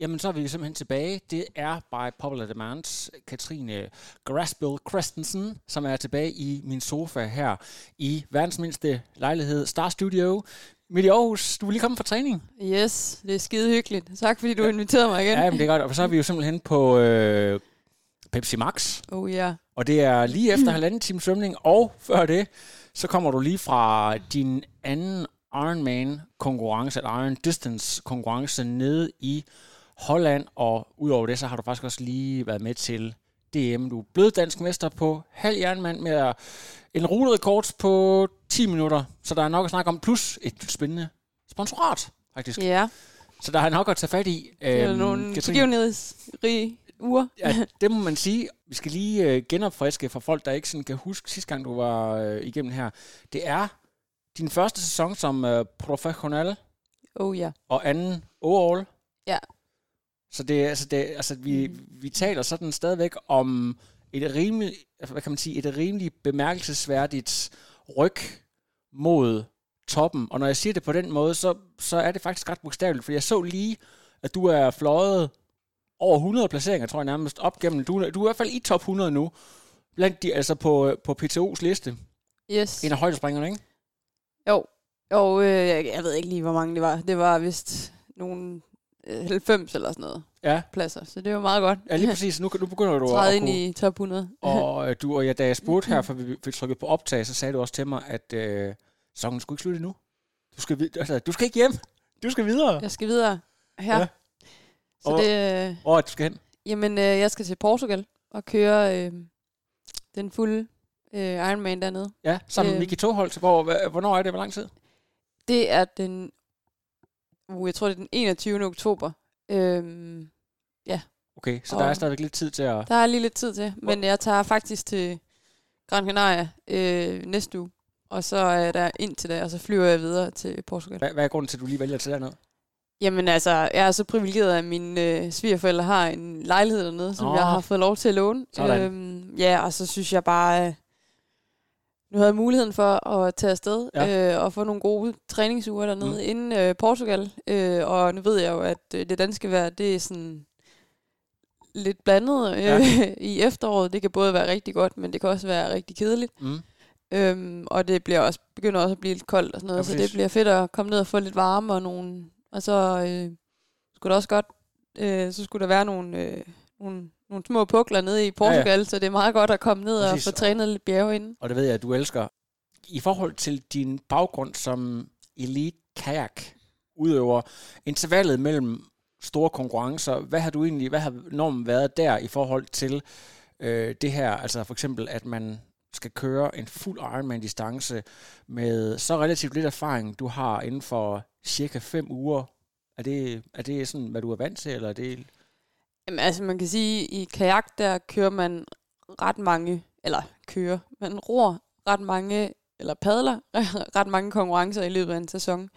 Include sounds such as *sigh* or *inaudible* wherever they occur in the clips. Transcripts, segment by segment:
Jamen, så er vi simpelthen tilbage. Det er by Popular Demands Katrine Graspel Christensen, som er tilbage i min sofa her i verdens mindste lejlighed, Star Studio. Midt i Aarhus. Du er lige kommet fra træning. Yes, det er skide hyggeligt. Tak fordi du inviterede mig igen. Ja, men det er godt. Og så er vi jo simpelthen på øh, Pepsi Max. Oh ja. Yeah. Og det er lige efter halvanden time svømning, og før det, så kommer du lige fra din anden Ironman konkurrence, eller Iron Distance konkurrence nede i Holland, og udover det, så har du faktisk også lige været med til DM. Du er blevet dansk mester på halv jernmand med en ruterekord på 10 minutter, så der er nok at snakke om, plus et spændende sponsorat, faktisk. Ja. Så der er nok at tage fat i. Det er øhm, nogle begivenhedsrige uger. ja, det må man sige. Vi skal lige øh, genopfriske for folk, der ikke sådan kan huske sidste gang, du var øh, igennem her. Det er din første sæson som øh, professionel. Oh ja. Og anden overall. Ja. Så det, altså det, altså vi, vi taler sådan stadigvæk om et rimelig, altså hvad kan man sige, et rimelig bemærkelsesværdigt ryg mod toppen. Og når jeg siger det på den måde, så, så er det faktisk ret bogstaveligt, for jeg så lige, at du er fløjet over 100 placeringer, tror jeg nærmest, op gennem. Du, du er i hvert fald i top 100 nu, blandt de, altså på, på PTO's liste. Yes. En af højdespringerne, ikke? Jo. Jo, øh, jeg, jeg ved ikke lige, hvor mange det var. Det var vist nogle 90 eller sådan noget ja. pladser, så det var meget godt. Ja, lige *laughs* præcis. Nu, nu begynder du at Træde ind i top 100. og *laughs* du og jeg, da jeg spurgte her, for vi fik trykket på optag, så sagde du også til mig, at øh, sæsonen skulle ikke slutte nu. Du skal, altså, du skal ikke hjem. Du skal videre. Jeg skal videre her. Ja. Så og, det, hvor er du skal hen? Jamen, øh, jeg skal til Portugal og køre øh, den fulde øh, Ironman dernede. Ja, sammen med Miki Toholt. Hvor, hvornår er det? Hvor lang tid? Det er den uh, jeg tror det er den 21. oktober. Øhm, ja. Okay, så og der er stadigvæk lidt tid til at... Der er lige lidt tid til, men jeg tager faktisk til Gran Canaria øh, næste uge, og så er der ind til det, og så flyver jeg videre til Portugal. Hvad, hvad er grunden til, at du lige vælger at tage derned? Jamen altså, jeg er så privilegeret, at mine øh, svigerforældre har en lejlighed dernede, som oh. jeg har fået lov til at låne. Øhm, ja, og så synes jeg bare, øh, nu havde jeg muligheden for at tage afsted ja. øh, og få nogle gode træningsuger dernede mm. inden øh, Portugal. Øh, og nu ved jeg jo, at øh, det danske vejr, det er sådan lidt blandet øh, ja. *laughs* i efteråret. Det kan både være rigtig godt, men det kan også være rigtig kedeligt. Mm. Øhm, og det bliver også begynder også at blive lidt koldt og sådan noget, ja, så det bliver fedt at komme ned og få lidt varme og nogle og så øh, skulle der også godt øh, så skulle der være nogle øh, nogle nogle små pukler nede i Portugal, ja, ja. så det er meget godt at komme ned Præcis. og få trænet lidt bjerge inden. Og det ved jeg, at du elsker. I forhold til din baggrund som elite kajak udøver, intervallet mellem store konkurrencer, hvad har du egentlig, hvad har normen været der i forhold til øh, det her, altså for eksempel, at man skal køre en fuld Ironman-distance med så relativt lidt erfaring, du har inden for cirka fem uger. Er det, er det sådan, hvad du er vant til, eller er det Jamen, altså man kan sige, at i kajak, der kører man ret mange, eller kører, man ror ret mange, eller padler *laughs* ret mange konkurrencer i løbet af en sæson.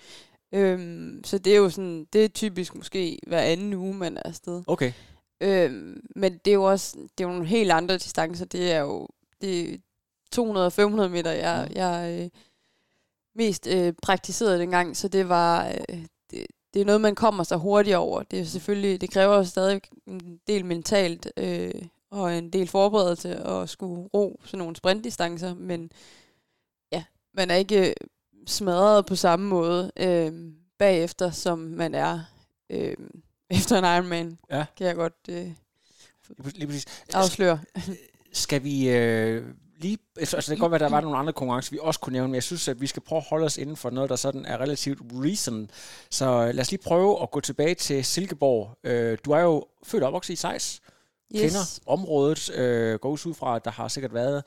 Øhm, så det er jo sådan, det er typisk måske hver anden uge, man er afsted. Okay. Øhm, men det er jo også, det er jo nogle helt andre distancer. Det er jo det er 200-500 meter, jeg, mm. jeg øh, mest øh, praktiserede dengang, så det var, øh, det, er noget, man kommer sig hurtigt over. Det er selvfølgelig, det kræver stadig en del mentalt øh, og en del forberedelse at skulle ro sådan nogle sprintdistancer, men ja, man er ikke smadret på samme måde øh, bagefter, som man er øh, *laughs* efter en Ironman. Ja. Kan jeg godt øh, lige præcis. afsløre. Skal vi øh, lige, altså, altså det kan godt være, at der var nogle andre konkurrencer, vi også kunne nævne, men jeg synes, at vi skal prøve at holde os inden for noget, der sådan er relativt recent. Så øh, lad os lige prøve at gå tilbage til Silkeborg. Øh, du er jo født og opvokset i Sejs, yes. kender området, øh, går ud fra, at der har sikkert været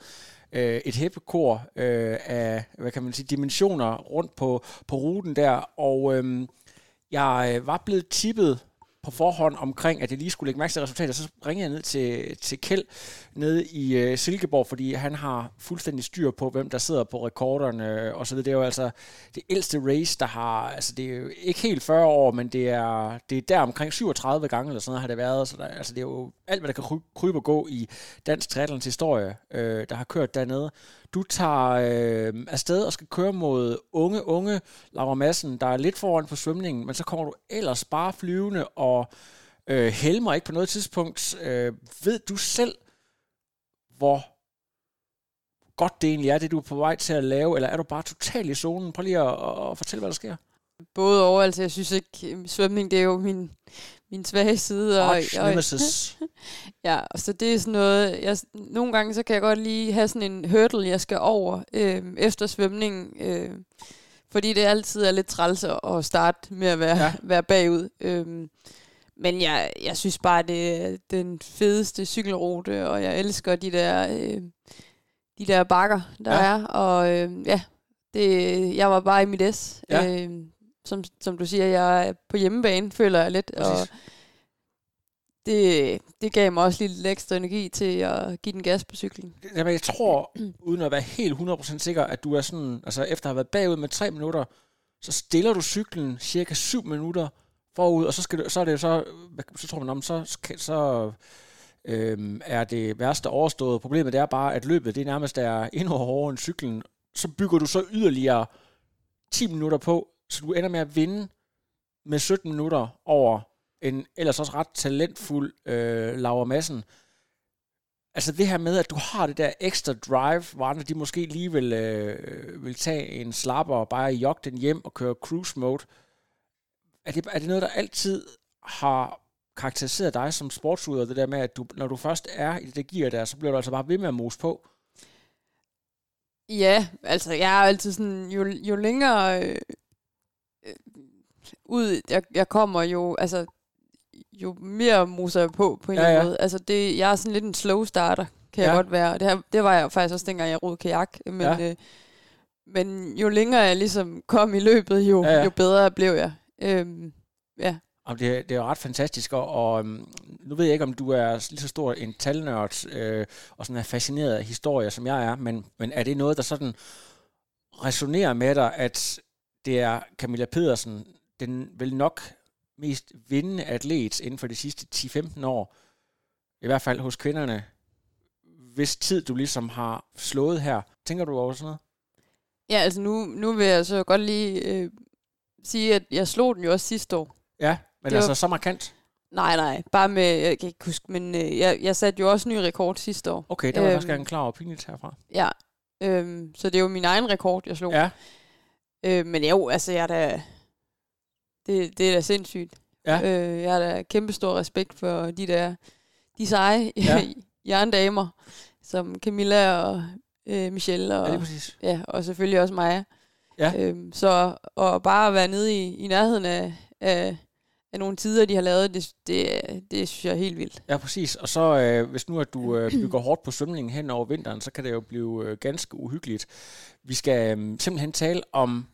øh, et hæppekor øh, af, hvad kan man sige, dimensioner rundt på, på ruten der, og øh, jeg var blevet tippet på forhånd omkring, at jeg lige skulle lægge mærke til resultatet, så ringede jeg ned til, til Kjeld nede i øh, Silkeborg, fordi han har fuldstændig styr på, hvem der sidder på rekorderne øh, og så videre. Det er jo altså det ældste race, der har, altså det er jo ikke helt 40 år, men det er, det er der omkring 37 gange eller sådan noget har det været. Så der, altså det er jo alt, hvad der kan krybe og gå i dansk triathlons historie, øh, der har kørt dernede. Du tager øh, afsted og skal køre mod unge, unge Laura Madsen, der er lidt foran på svømningen, men så kommer du ellers bare flyvende, og øh, Helmer ikke på noget tidspunkt. Øh, ved du selv, hvor godt det egentlig er, det du er på vej til at lave, eller er du bare totalt i zonen? Prøv lige at, at fortælle, hvad der sker. Både over, altså jeg synes ikke, øh, svømning det er jo min, min svage side. Og, og, *laughs* ja, og så det er sådan noget, jeg, nogle gange så kan jeg godt lige have sådan en hurdle, jeg skal over øh, efter svømningen, øh, fordi det altid er lidt træls at starte med at være, ja. *laughs* være bagud. Øh, men jeg, jeg synes bare, det er den fedeste cykelrute, og jeg elsker de der, øh, de der bakker, der ja. er. Og øh, ja, det, jeg var bare i mit S. Ja. Øh, som, som du siger, jeg er på hjemmebane, føler jeg lidt. Præcis. Og det, det gav mig også lidt ekstra energi til at give den gas på cyklen. Jamen, jeg tror, uden at være helt 100% sikker, at du er sådan, altså efter at have været bagud med tre minutter, så stiller du cyklen cirka 7 minutter forud, og så, skal du, så er det så, så tror man, om, så, så øhm, er det værste overstået. Problemet det er bare, at løbet det nærmest er endnu hårdere end cyklen. Så bygger du så yderligere 10 minutter på, så du ender med at vinde med 17 minutter over en ellers også ret talentfuld øh, Laura Madsen. Altså det her med, at du har det der ekstra drive, hvor andre de måske lige vil, øh, vil tage en slapper og bare jogge den hjem og køre cruise mode. Er det, er det noget, der altid har karakteriseret dig som sportsudøver, det der med, at du, når du først er i det gear der, så bliver du altså bare ved med at mose på? Ja, altså jeg er altid sådan, jo, jo længere øh, ud jeg, jeg kommer, jo, altså jo mere moser jeg på, på en ja, eller anden måde. Altså, det, jeg er sådan lidt en slow starter, kan ja. jeg godt være. Det, her, det var jeg faktisk også dengang, jeg rodede kajak. Men, ja. øh, men jo længere jeg ligesom kom i løbet, jo, ja, ja. jo bedre blev jeg. Øhm, ja. Og det, det er jo ret fantastisk, og, og øhm, nu ved jeg ikke, om du er lige så stor en talnørd, øh, og sådan er fascineret af historier, som jeg er, men, men er det noget, der sådan resonerer med dig, at det er Camilla Pedersen, den vil nok mest vindende atlet inden for de sidste 10-15 år, i hvert fald hos kvinderne, hvis tid du ligesom har slået her. Tænker du over sådan noget? Ja, altså nu, nu vil jeg så godt lige øh, sige, at jeg slog den jo også sidste år. Ja, men det altså var... så markant? Nej, nej, bare med, jeg kan ikke huske, men øh, jeg, jeg satte jo også ny rekord sidste år. Okay, der var øhm, faktisk en klar og pinligt herfra. Ja, øhm, så det er jo min egen rekord, jeg slog. Ja. Øh, men jo, altså jeg er da, det, det er da sindssygt. Ja. Øh, jeg har da kæmpe stor respekt for de der, de seje ja. *laughs* jerndamer, som Camilla og øh, Michelle, og, ja, ja, og selvfølgelig også Maja. Ja. Øhm, så at bare være nede i, i nærheden af, af, af nogle tider, de har lavet, det, det, det synes jeg er helt vildt. Ja, præcis. Og så øh, hvis nu at du øh, *clears throat* bygger hårdt på svømningen hen over vinteren, så kan det jo blive øh, ganske uhyggeligt. Vi skal øh, simpelthen tale om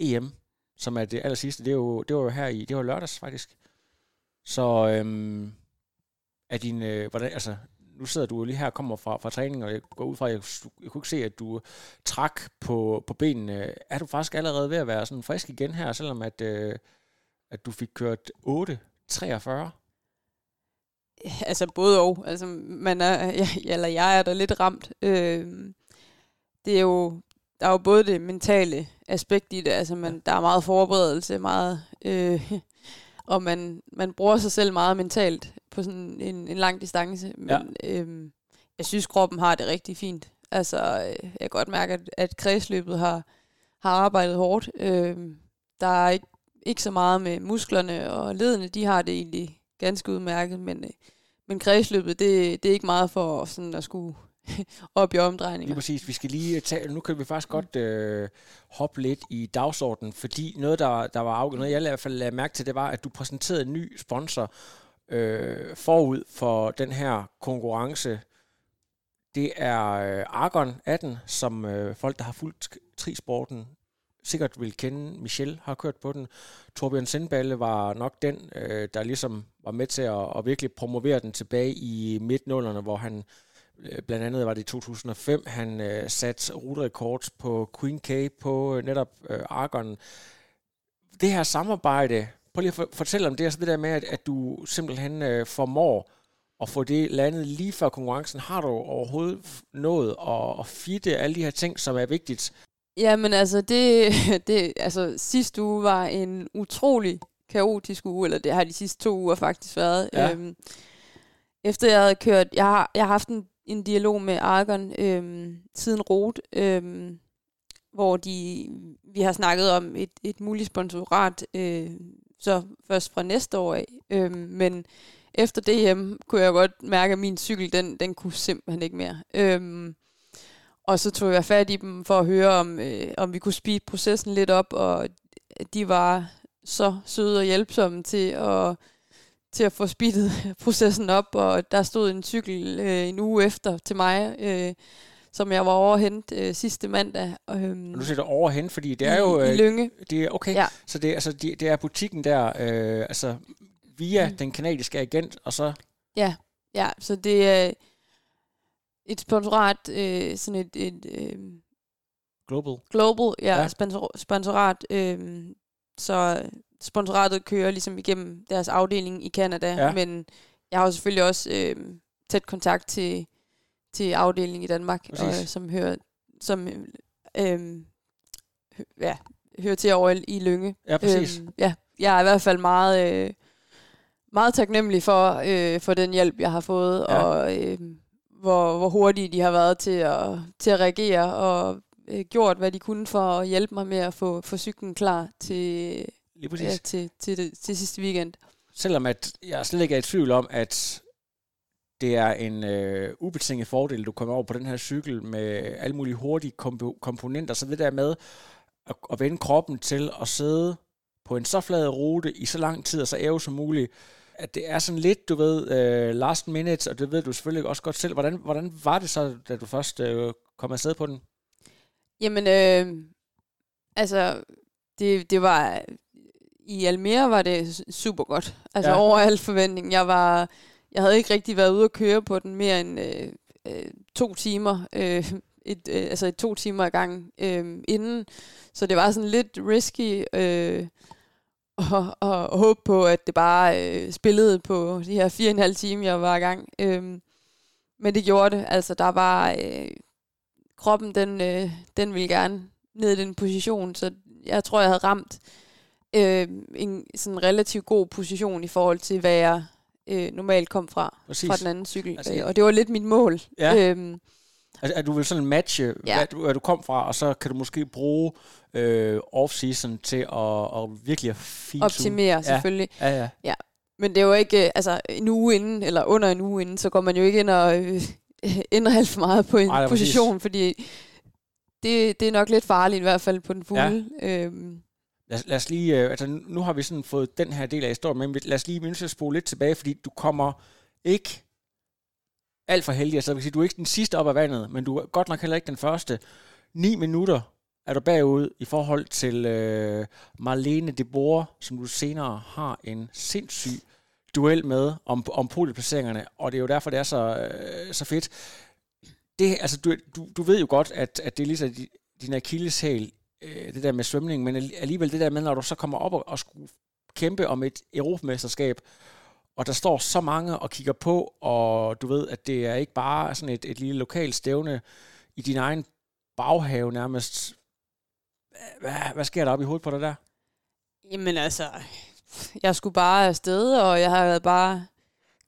EM som er det aller sidste, det, er jo, det var jo her i, det var lørdags faktisk. Så øhm, er din, øh, hvordan, altså, nu sidder du lige her og kommer fra, fra træning, og jeg går ud fra, at jeg, jeg kunne ikke se, at du trak på, på benene. Er du faktisk allerede ved at være sådan frisk igen her, selvom at, øh, at du fik kørt 8.43? Altså både og. Altså, man er, *laughs* ja, eller jeg er da lidt ramt. Øh, det er jo der er jo både det mentale aspekt i det, altså man, der er meget forberedelse, meget, øh, *laughs* og man, man bruger sig selv meget mentalt på sådan en, en lang distance, men ja. øh, jeg synes, kroppen har det rigtig fint. Altså, øh, jeg kan godt mærke, at, at kredsløbet har, har arbejdet hårdt. Øh, der er ikke, ikke så meget med musklerne og ledene, de har det egentlig ganske udmærket, men, øh, men kredsløbet, det, det er ikke meget for sådan at skulle *laughs* op i omdrejninger. Lige præcis. Vi skal lige tale, nu kan vi faktisk godt øh, hoppe lidt i dagsordenen, fordi noget, der, der var afgjort, noget jeg i hvert fald lagde mærke til, det var, at du præsenterede en ny sponsor øh, forud for den her konkurrence. Det er øh, Argon 18, som øh, folk, der har fulgt trisporten sikkert vil kende. Michel har kørt på den. Torbjørn Sindballe var nok den, øh, der ligesom var med til at, at virkelig promovere den tilbage i midtnullerne, hvor han øh, blandt andet var det i 2005, han øh, satte ruterekord på Queen K på øh, netop øh, Argon. Det her samarbejde, prøv lige at for, fortælle om det, altså det der med, at, at du simpelthen øh, formår at få det landet lige før konkurrencen. Har du overhovedet nået at, at fitte alle de her ting, som er vigtigt? Jamen altså, det, *laughs* det, altså sidste uge var en utrolig kaotisk uge, eller det har de sidste to uger faktisk været. Ja. Øhm, efter jeg havde kørt, jeg har, jeg har haft en, en dialog med Argon øhm, siden Rot, øhm, hvor de, vi har snakket om et, et muligt sponsorat, øh, så først fra næste år af. Øhm, men efter det kunne jeg godt mærke, at min cykel, den, den kunne simpelthen ikke mere. Øhm, og så tog jeg fat i dem for at høre, om, øh, om vi kunne speede processen lidt op, og de var så søde og hjælpsomme til at, til at få speedet *laughs* processen op, og der stod en cykel øh, en uge efter til mig, øh, som jeg var overhent øh, sidste mandag. Øhm, nu siger du overhent, fordi det er jo... Øh, I Lønge. Det er, okay, ja. så det, altså, det, det er butikken der, øh, altså via mm. den kanadiske agent, og så... Ja, ja så det er et sponsorat, øh, sådan et... et øh, Global. Global, ja, ja. Sponsor, sponsorat. Øh, så sponsoratet kører ligesom igennem deres afdeling i Canada, ja. men jeg har selvfølgelig også øh, tæt kontakt til, til afdelingen i Danmark, og, som hører som øh, ja, hører til over i Lønge. Ja, præcis. Øh, ja, jeg er i hvert fald meget... Øh, meget taknemmelig for, øh, for den hjælp, jeg har fået, ja. og øh, hvor, hvor hurtige de har været til at, til at reagere, og øh, gjort, hvad de kunne for at hjælpe mig med at få, få cyklen klar til, ja, til, til, til, til sidste weekend. Selvom at jeg slet ikke er i tvivl om, at det er en øh, ubetinget fordel, du kommer over på den her cykel med alle mulige hurtige komp- komponenter, så det der med at, at vende kroppen til at sidde på en så flad rute i så lang tid og så æve som muligt, at det er sådan lidt, du ved, uh, last minute, og det ved du selvfølgelig også godt selv. Hvordan, hvordan var det så, da du først uh, kom afsted på den? Jamen, øh, altså, det, det var, i Almere var det super godt. Altså ja. over al forventning. Jeg var, jeg havde ikke rigtig været ude at køre på den mere end øh, øh, to timer, øh, *laughs* et, øh, altså et to timer i gang øh, inden. Så det var sådan lidt risky, øh, og, og, og håbe på, at det bare øh, spillede på de her fire og en halv time, jeg var i gang. Øhm, men det gjorde det. Altså, der var... Øh, kroppen, den, øh, den ville gerne ned i den position, så jeg tror, jeg havde ramt øh, en sådan relativt god position i forhold til, hvad jeg øh, normalt kom fra, fra den anden cykel. Altså, øh, og det var lidt mit mål. Ja. Øhm, Altså, at du vil sådan matche, ja. hvad, du, hvad du kom fra, og så kan du måske bruge øh, off-season til at, at virkelig fine Optimere, selvfølgelig. Ja, ja, ja. ja. Men det er jo ikke, øh, altså en uge inden, eller under en uge inden, så går man jo ikke ind og øh, *laughs* ændrer alt for meget på en Ej, position, præcis. fordi det, det er nok lidt farligt, i hvert fald på den fulde. Ja. Øhm. Lad, lad os lige, øh, altså nu har vi sådan fået den her del af historien, men lad os lige mindst spole lidt tilbage, fordi du kommer ikke alt for heldig. Altså, sige, du er ikke den sidste op af vandet, men du er godt nok heller ikke den første. 9 minutter er du bagud i forhold til øh, Marlene de Boer, som du senere har en sindssyg duel med om, om polieplaceringerne, og det er jo derfor, det er så, øh, så fedt. Det, altså, du, du, du ved jo godt, at, at det er ligesom din akilleshæl, øh, det der med svømning, men alligevel det der med, når du så kommer op og, og skulle kæmpe om et europamesterskab, og der står så mange og kigger på, og du ved, at det er ikke bare sådan et, et lille lokalt stævne i din egen baghave nærmest. Hvad, hvad sker der op i hovedet på dig der? Jamen altså, jeg skulle bare afsted, og jeg havde bare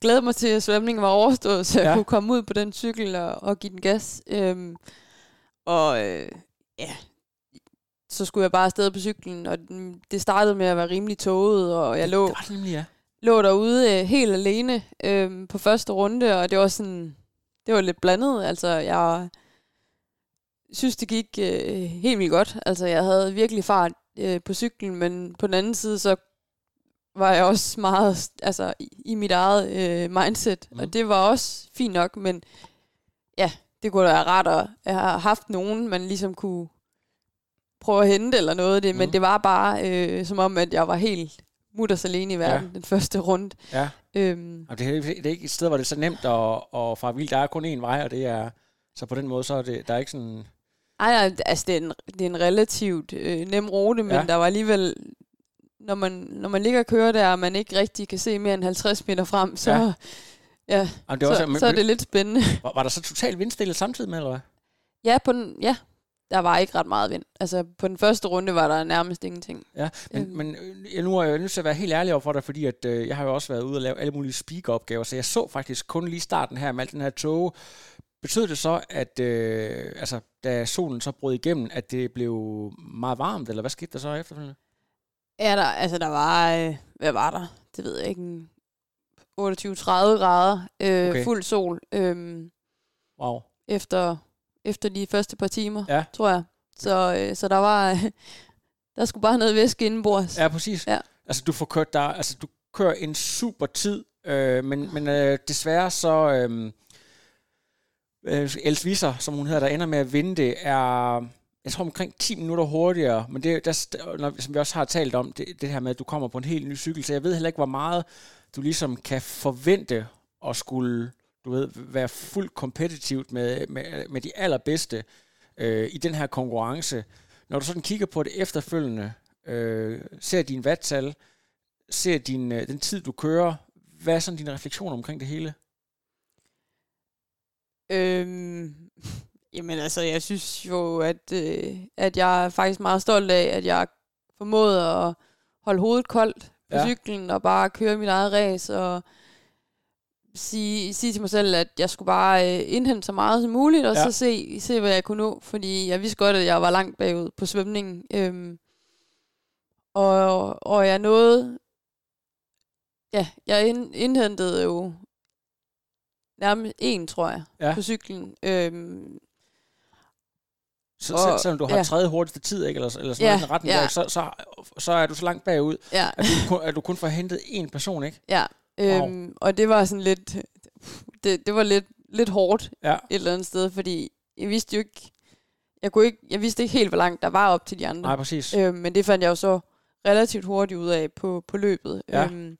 glædet mig til, at svømningen var overstået, så jeg ja. kunne komme ud på den cykel og, og give den gas. Øhm, og øh, ja, så skulle jeg bare afsted på cyklen, og det startede med at være rimelig tåget, og jeg lå... Det var nemlig, ja lå derude øh, helt alene øh, på første runde, og det var sådan, det var lidt blandet. Altså, jeg synes, det gik øh, helt vildt godt. Altså, jeg havde virkelig fart øh, på cyklen, men på den anden side, så var jeg også meget altså, i, i mit eget øh, mindset, mm. og det var også fint nok, men ja, det kunne da være rart at have haft nogen, man ligesom kunne prøve at hente eller noget det, mm. men det var bare øh, som om, at jeg var helt mutters alene i verden ja. den første runde. Ja. Øhm. Og det, er, det er ikke et sted, hvor det er så nemt at, at fare vildt. Der er kun én vej, og det er... Så på den måde, så er det, der er ikke sådan... Ej, altså det er en, det er en relativt øh, nem rute, men ja. der var alligevel... Når man, når man ligger og kører der, og man ikke rigtig kan se mere end 50 meter frem, så... Ja. Ja, Jamen, det så, også, men, så er det lidt spændende. Var, var der så totalt vindstille samtidig med, eller hvad? Ja, på den, ja, der var ikke ret meget vind. Altså, på den første runde var der nærmest ingenting. Ja, men, øhm. men øh, jeg, nu er jeg nødt til at være helt ærlig over for dig, fordi at, øh, jeg har jo også været ude og lave alle mulige speak-opgaver, så jeg så faktisk kun lige starten her med alt den her tog. Betød det så, at øh, altså, da solen så brød igennem, at det blev meget varmt, eller hvad skete der så efterfølgende? Ja, der, altså der var, øh, hvad var der? Det ved jeg ikke, 28-30 grader, øh, okay. fuld sol. Øh, wow. Efter efter de første par timer, ja. tror jeg. Så, øh, så der var, *laughs* der skulle bare noget væske indenbords. Ja, præcis. Ja. Altså, du får kørt der, altså, du kører en super tid, øh, men, men øh, desværre så, øh, øh, Els Visser, som hun hedder, der ender med at vinde det, er, jeg tror omkring 10 minutter hurtigere, men det, der, når, som vi også har talt om, det, det her med, at du kommer på en helt ny cykel, så jeg ved heller ikke, hvor meget du ligesom kan forvente at skulle du ved, være fuldt kompetitivt med, med, med de allerbedste øh, i den her konkurrence. Når du sådan kigger på det efterfølgende, øh, ser din vattal, ser din, øh, den tid, du kører, hvad er sådan dine refleksioner omkring det hele? Øhm, *laughs* jamen altså, jeg synes jo, at, øh, at jeg er faktisk meget stolt af, at jeg formåede at holde hovedet koldt på ja. cyklen og bare køre mit eget race og sige, sige til mig selv, at jeg skulle bare øh, indhente så meget som muligt, og ja. så se, se, hvad jeg kunne nå, fordi jeg vidste godt, at jeg var langt bagud på svømningen. Øhm, og, og jeg nåede, ja, jeg ind, indhentede jo nærmest en, tror jeg, ja. på cyklen. Øhm, så, og, selvom du har ja. tredje hurtigste tid, ikke, eller, eller sådan ja, noget retten ja. der, så, så, så er du så langt bagud, ja. at, du kun, at du kun får hentet én person, ikke? Ja, Wow. Øhm, og det var sådan lidt, det, det var lidt, lidt hårdt ja. et eller andet sted, fordi jeg vidste jo ikke, jeg, kunne ikke, jeg vidste ikke helt, hvor langt der var op til de andre. Nej, præcis. Øhm, men det fandt jeg jo så relativt hurtigt ud af på, på løbet. Ja. Øhm,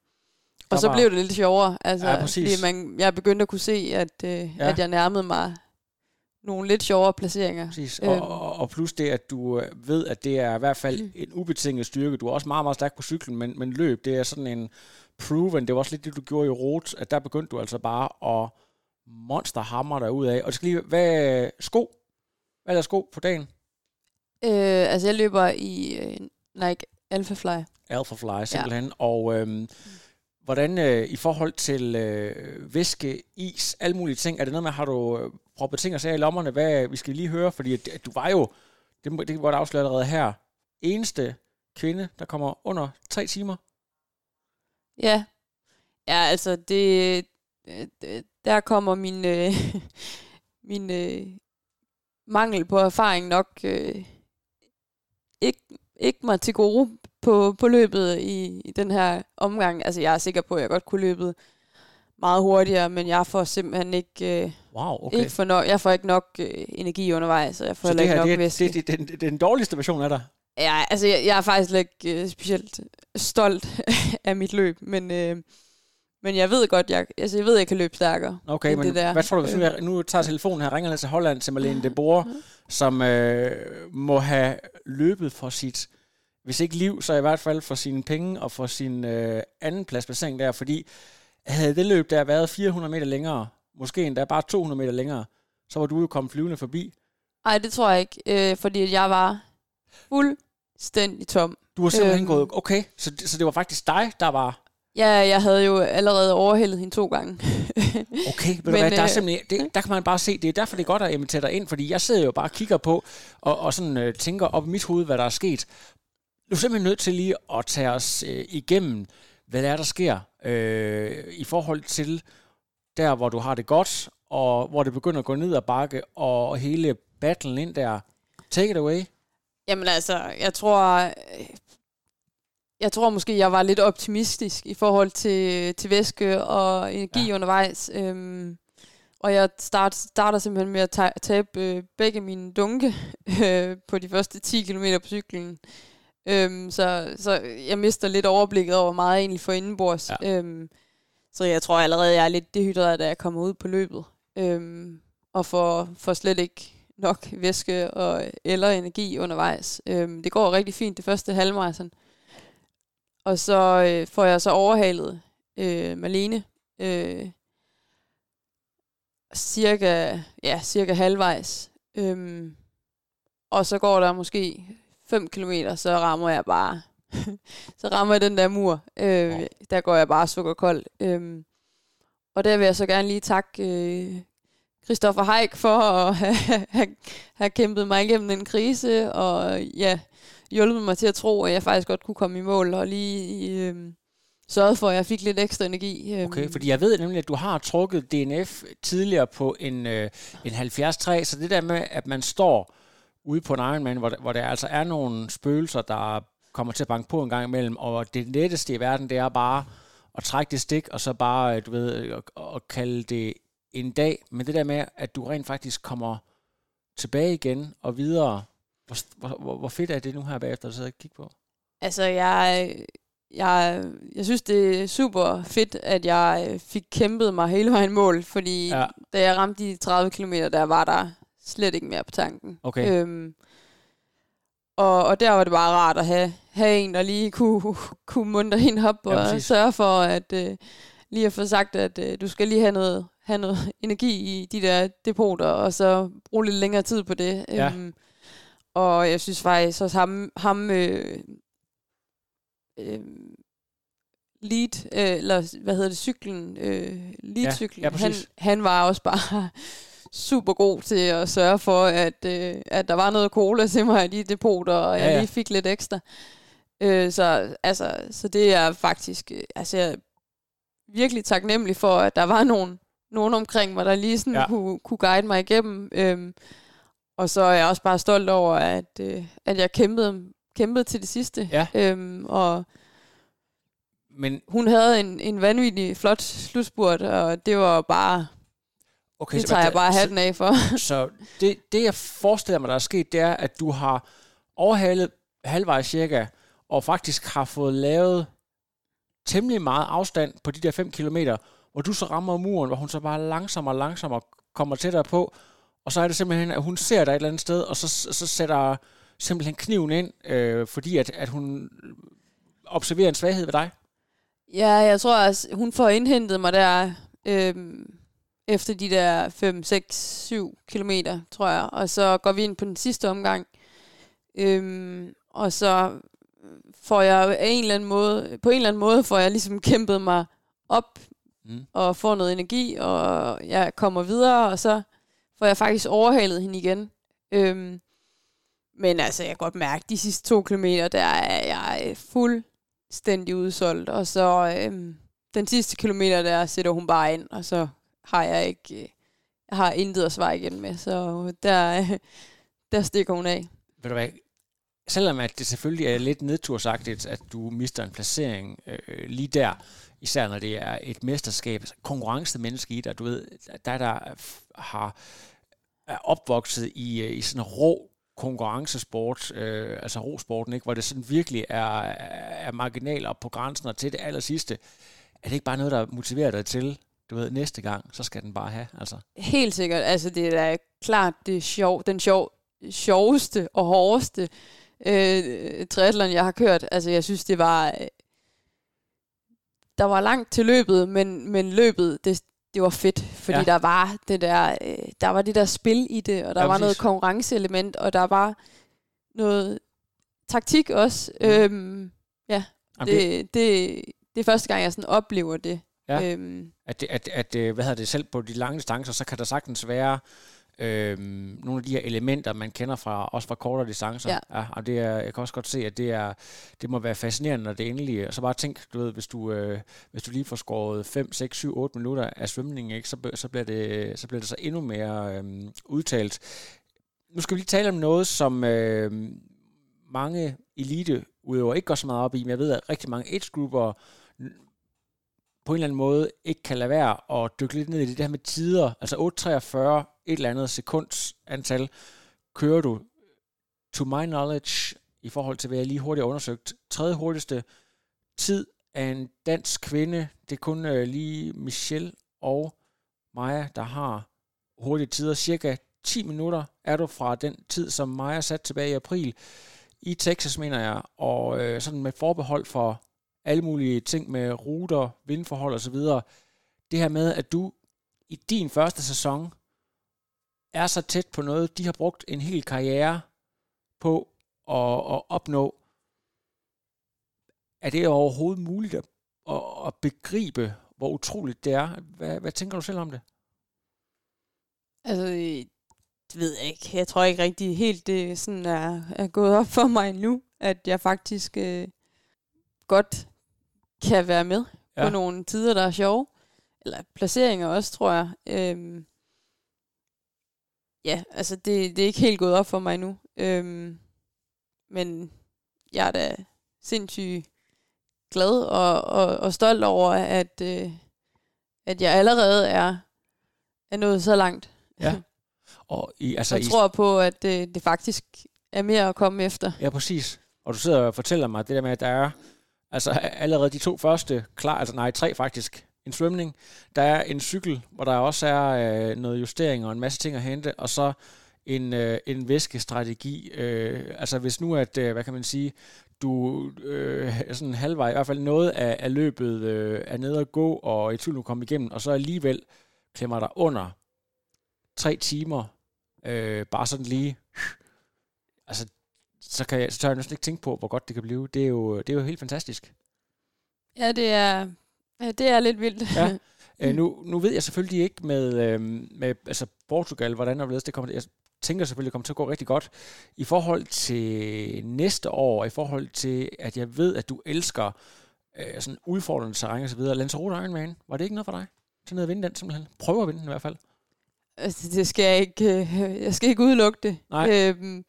og så var... blev det lidt sjovere, altså, ja, fordi man, jeg begyndte at kunne se, at, øh, ja. at jeg nærmede mig nogle lidt sjovere placeringer. Præcis. Øhm. Og, og plus det, at du øh, ved, at det er i hvert fald mm. en ubetinget styrke. Du er også meget, meget stærk på cyklen, men, men løb, det er sådan en proven. Det var også lidt det, du gjorde i Rot, at der begyndte du altså bare at monsterhammer dig ud af. Og det skal lige, hvad sko? Hvad er der sko på dagen? Øh, altså, jeg løber i øh, Nike Alpha Fly. Alpha Fly, simpelthen. Ja. Og øhm, hvordan øh, i forhold til øh, væske, is, alle mulige ting, er det noget med, har du øh, proppet ting og sager i lommerne? Hvad, vi skal lige høre, fordi at, at du var jo, det, det var det afsløret allerede her, eneste kvinde, der kommer under tre timer Ja. Ja, altså det, det der kommer min, øh, *laughs* min øh, mangel på erfaring nok øh, ikke, ikke mig til gode på, på løbet i, i den her omgang. Altså jeg er sikker på, at jeg godt kunne løbet meget hurtigere, men jeg får simpelthen ikke, øh, wow, okay. ikke for no- jeg får ikke nok øh, energi undervejs, og jeg får så det her, ikke nok det, væske. Det, det, det, det, det er den dårligste version af dig? Ja, altså jeg, jeg er faktisk ikke øh, specielt stolt *laughs* af mit løb, men, øh, men jeg ved godt, jeg, altså jeg ved, jeg kan løbe stærkere. Okay, men det der. hvad tror du, hvis nu, jeg, nu tager telefonen her, ringer til Holland til Marlene de Boer, som øh, må have løbet for sit, hvis ikke liv, så i hvert fald for sine penge og for sin øh, anden pladsplacering der, fordi havde det løb der været 400 meter længere, måske endda bare 200 meter længere, så var du jo kommet flyvende forbi. Nej, det tror jeg ikke, øh, fordi jeg var fuldstændig tom. Du har simpelthen øhm, gået, okay, så, så det var faktisk dig, der var... Ja, jeg havde jo allerede overhældet hende to gange. *laughs* okay, men, hvad, der, er øh, simpelthen, det, der kan man bare se, det er derfor, det er godt at invitere dig ind, fordi jeg sidder jo bare og kigger på, og, og sådan øh, tænker op i mit hoved, hvad der er sket. Du er simpelthen nødt til lige at tage os øh, igennem, hvad der er, der sker, øh, i forhold til der, hvor du har det godt, og hvor det begynder at gå ned ad bakke, og hele battlen ind der. Take it away. Jamen altså, jeg tror, jeg tror måske, jeg var lidt optimistisk i forhold til, til væske og energi ja. undervejs. Øhm, og jeg start, starter simpelthen med at tabe øh, begge mine dunke *laughs* øh, på de første 10 km på cyklen. Øhm, så, så jeg mister lidt overblikket over, meget jeg egentlig får indenbords. Ja. Øhm, så jeg tror allerede, jeg er lidt dehydreret, da jeg kommer ud på løbet. Øhm, og får, får slet ikke nok væske og, eller energi undervejs. Øhm, det går rigtig fint det første halvmarathon. Og så øh, får jeg så overhalet øh, Malene øh, cirka, ja, cirka halvvejs. Øhm, og så går der måske 5 km, så rammer jeg bare, *laughs* så rammer jeg den der mur. Øh, oh. Der går jeg bare sukkerkold. Øhm, og der vil jeg så gerne lige takke øh, Christoffer Heik for at *laughs* have, have, have kæmpet mig igennem en krise, og ja, hjulpet mig til at tro, at jeg faktisk godt kunne komme i mål, og lige øh, sørget for, at jeg fik lidt ekstra energi. Øh. Okay, fordi jeg ved nemlig, at du har trukket DNF tidligere på en, øh, en 70-3, så det der med, at man står ude på en Ironman, hvor, hvor der altså er nogle spøgelser, der kommer til at banke på en gang imellem, og det letteste i verden, det er bare at trække det stik, og så bare, du ved, at, at kalde det en dag, men det der med, at du rent faktisk kommer tilbage igen og videre, hvor, hvor, hvor fedt er det nu her bagefter, at sidde og kigge på? Altså, jeg, jeg, jeg synes, det er super fedt, at jeg fik kæmpet mig hele vejen mål, fordi ja. da jeg ramte de 30 km, der var der slet ikke mere på tanken. Okay. Øhm, og, og der var det bare rart at have, have en, der lige kunne, *laughs* kunne muntre hende op og ja, sørge for, at øh, lige at få sagt, at øh, du skal lige have noget, have noget *laughs* energi i de der depoter, og så bruge lidt længere tid på det. Ja. Øhm, og jeg synes faktisk også ham, ham øh, øh, lead, øh, eller hvad hedder det, cyklen, øh, lead-cyklen, ja, ja, han, han var også bare *laughs* super god til at sørge for, at, øh, at der var noget cola til mig i de depoter, og ja, jeg lige fik lidt ekstra. Øh, så, altså, så det er faktisk, øh, altså jeg er virkelig taknemmelig for, at der var nogen, nogen omkring mig, der lige sådan ja. kunne, kunne guide mig igennem. Øh, og så er jeg også bare stolt over, at, øh, at jeg kæmpede, kæmpede til det sidste. Ja. Øhm, og men hun havde en, en vanvittig flot slutspurt, og det var bare... Okay, det tager jeg bare hatten af for. *laughs* Så det, det, jeg forestiller mig, der er sket, det er, at du har overhalet halvvejs cirka, og faktisk har fået lavet temmelig meget afstand på de der 5 kilometer, hvor du så rammer muren, hvor hun så bare langsommere og langsommere kommer tættere på, og så er det simpelthen, at hun ser dig et eller andet sted, og så, så sætter simpelthen kniven ind, øh, fordi at, at hun observerer en svaghed ved dig? Ja, jeg tror, at hun får indhentet mig der øh, efter de der 5, 6, 7 kilometer, tror jeg. Og så går vi ind på den sidste omgang. Øh, og så får jeg en eller anden måde, på en eller anden måde får jeg ligesom kæmpet mig op mm. og får noget energi, og jeg kommer videre, og så får jeg faktisk overhalet hende igen. Øhm, men altså, jeg kan godt mærke, at de sidste to kilometer, der er jeg fuldstændig udsolgt. Og så øhm, den sidste kilometer, der sætter hun bare ind, og så har jeg ikke... Jeg har intet at svare igen med, så øh, der, *laughs* der stikker hun af. Ved du hvad, selvom at det selvfølgelig er lidt nedtursagtigt, at du mister en placering øh, lige der, især når det er et mesterskab, konkurrence konkurrencemenneske i dig, du ved, der der har er opvokset i, øh, i sådan en rå konkurrencesport, øh, altså rosporten, ikke, hvor det sådan virkelig er, er marginaler på grænsen og til det aller sidste. Er det ikke bare noget, der motiverer dig til, du ved, næste gang, så skal den bare have, altså? Helt sikkert. Altså, det er da klart det sjov, den sjov, sjoveste og hårdeste øh, triathlon, jeg har kørt. Altså, jeg synes, det var... Øh, der var langt til løbet, men, men løbet, det, det var fedt, fordi ja. der var det der, øh, der var det der spil i det, og der ja, var præcis. noget konkurrenceelement, og der var noget taktik også. Mm. Øhm, ja, okay. det, det, det er første gang, jeg sådan oplever det. Ja. Øhm. At, det, at, at, øh, hvad hedder det, selv på de lange distancer, så kan der sagtens være øhm, nogle af de her elementer, man kender fra også fra kortere distancer. Ja. ja og det er, jeg kan også godt se, at det, er, det må være fascinerende, når det endelig Så bare tænk, du ved, hvis du, øh, hvis du lige får skåret 5, 6, 7, 8 minutter af svømning, ikke, så, så, bliver det, så bliver det så endnu mere øh, udtalt. Nu skal vi lige tale om noget, som øh, mange elite udøver ikke går så meget op i, men jeg ved, at rigtig mange age-grupper på en eller anden måde ikke kan lade være at dykke lidt ned i det, det her med tider. Altså 8.43, et eller andet sekunds antal, kører du, to my knowledge, i forhold til hvad jeg lige hurtigt har undersøgt, tredje hurtigste tid af en dansk kvinde. Det er kun øh, lige Michelle og Maja, der har hurtige tider. Cirka 10 minutter er du fra den tid, som Maja satte tilbage i april i Texas, mener jeg, og øh, sådan med forbehold for alle mulige ting med ruter, vindforhold osv. Det her med, at du i din første sæson er så tæt på noget, de har brugt en hel karriere på at, at opnå. Er det overhovedet muligt at, at, at begribe, hvor utroligt det er? Hvad, hvad tænker du selv om det? Altså, øh, det ved jeg ikke. Jeg tror ikke rigtig helt, det sådan er, er gået op for mig nu, at jeg faktisk øh, godt kan være med ja. på nogle tider, der er sjove. Eller placeringer også, tror jeg. Øhm, ja, altså det, det er ikke helt gået op for mig nu. Øhm, men jeg er da sindssygt glad og, og, og stolt over, at, øh, at jeg allerede er, er nået så langt. Ja. *laughs* Og I, altså, jeg I... tror på, at det, det faktisk er mere at komme efter. Ja, præcis. Og du sidder og fortæller mig det der med, at der er altså allerede de to første klar, altså nej, tre faktisk, en svømning. Der er en cykel, hvor der også er øh, noget justering og en masse ting at hente, og så en, øh, en væskestrategi. Øh, altså hvis nu, at, øh, hvad kan man sige, du øh, sådan halvvej, i hvert fald noget af, af løbet øh, er nede at gå, og i tvivl nu komme igennem, og så alligevel klemmer dig under tre timer, øh, bare sådan lige, altså, så, kan jeg, så tør jeg næsten ikke tænke på, hvor godt det kan blive. Det er jo, det er jo helt fantastisk. Ja, det er, det er lidt vildt. Ja. *laughs* Øh, nu, nu ved jeg selvfølgelig ikke med, øh, med altså Portugal, hvordan det kommer. Jeg tænker selvfølgelig, det kommer til at gå rigtig godt. I forhold til næste år, i forhold til, at jeg ved, at du elsker øh, sådan udfordrende terræn og så videre. Lanzarote Ironman, var det ikke noget for dig? Til noget at vinde den simpelthen? Prøve at vinde den i hvert fald. Altså, det skal jeg ikke, øh, jeg skal ikke udelukke det. Nej. Øhm,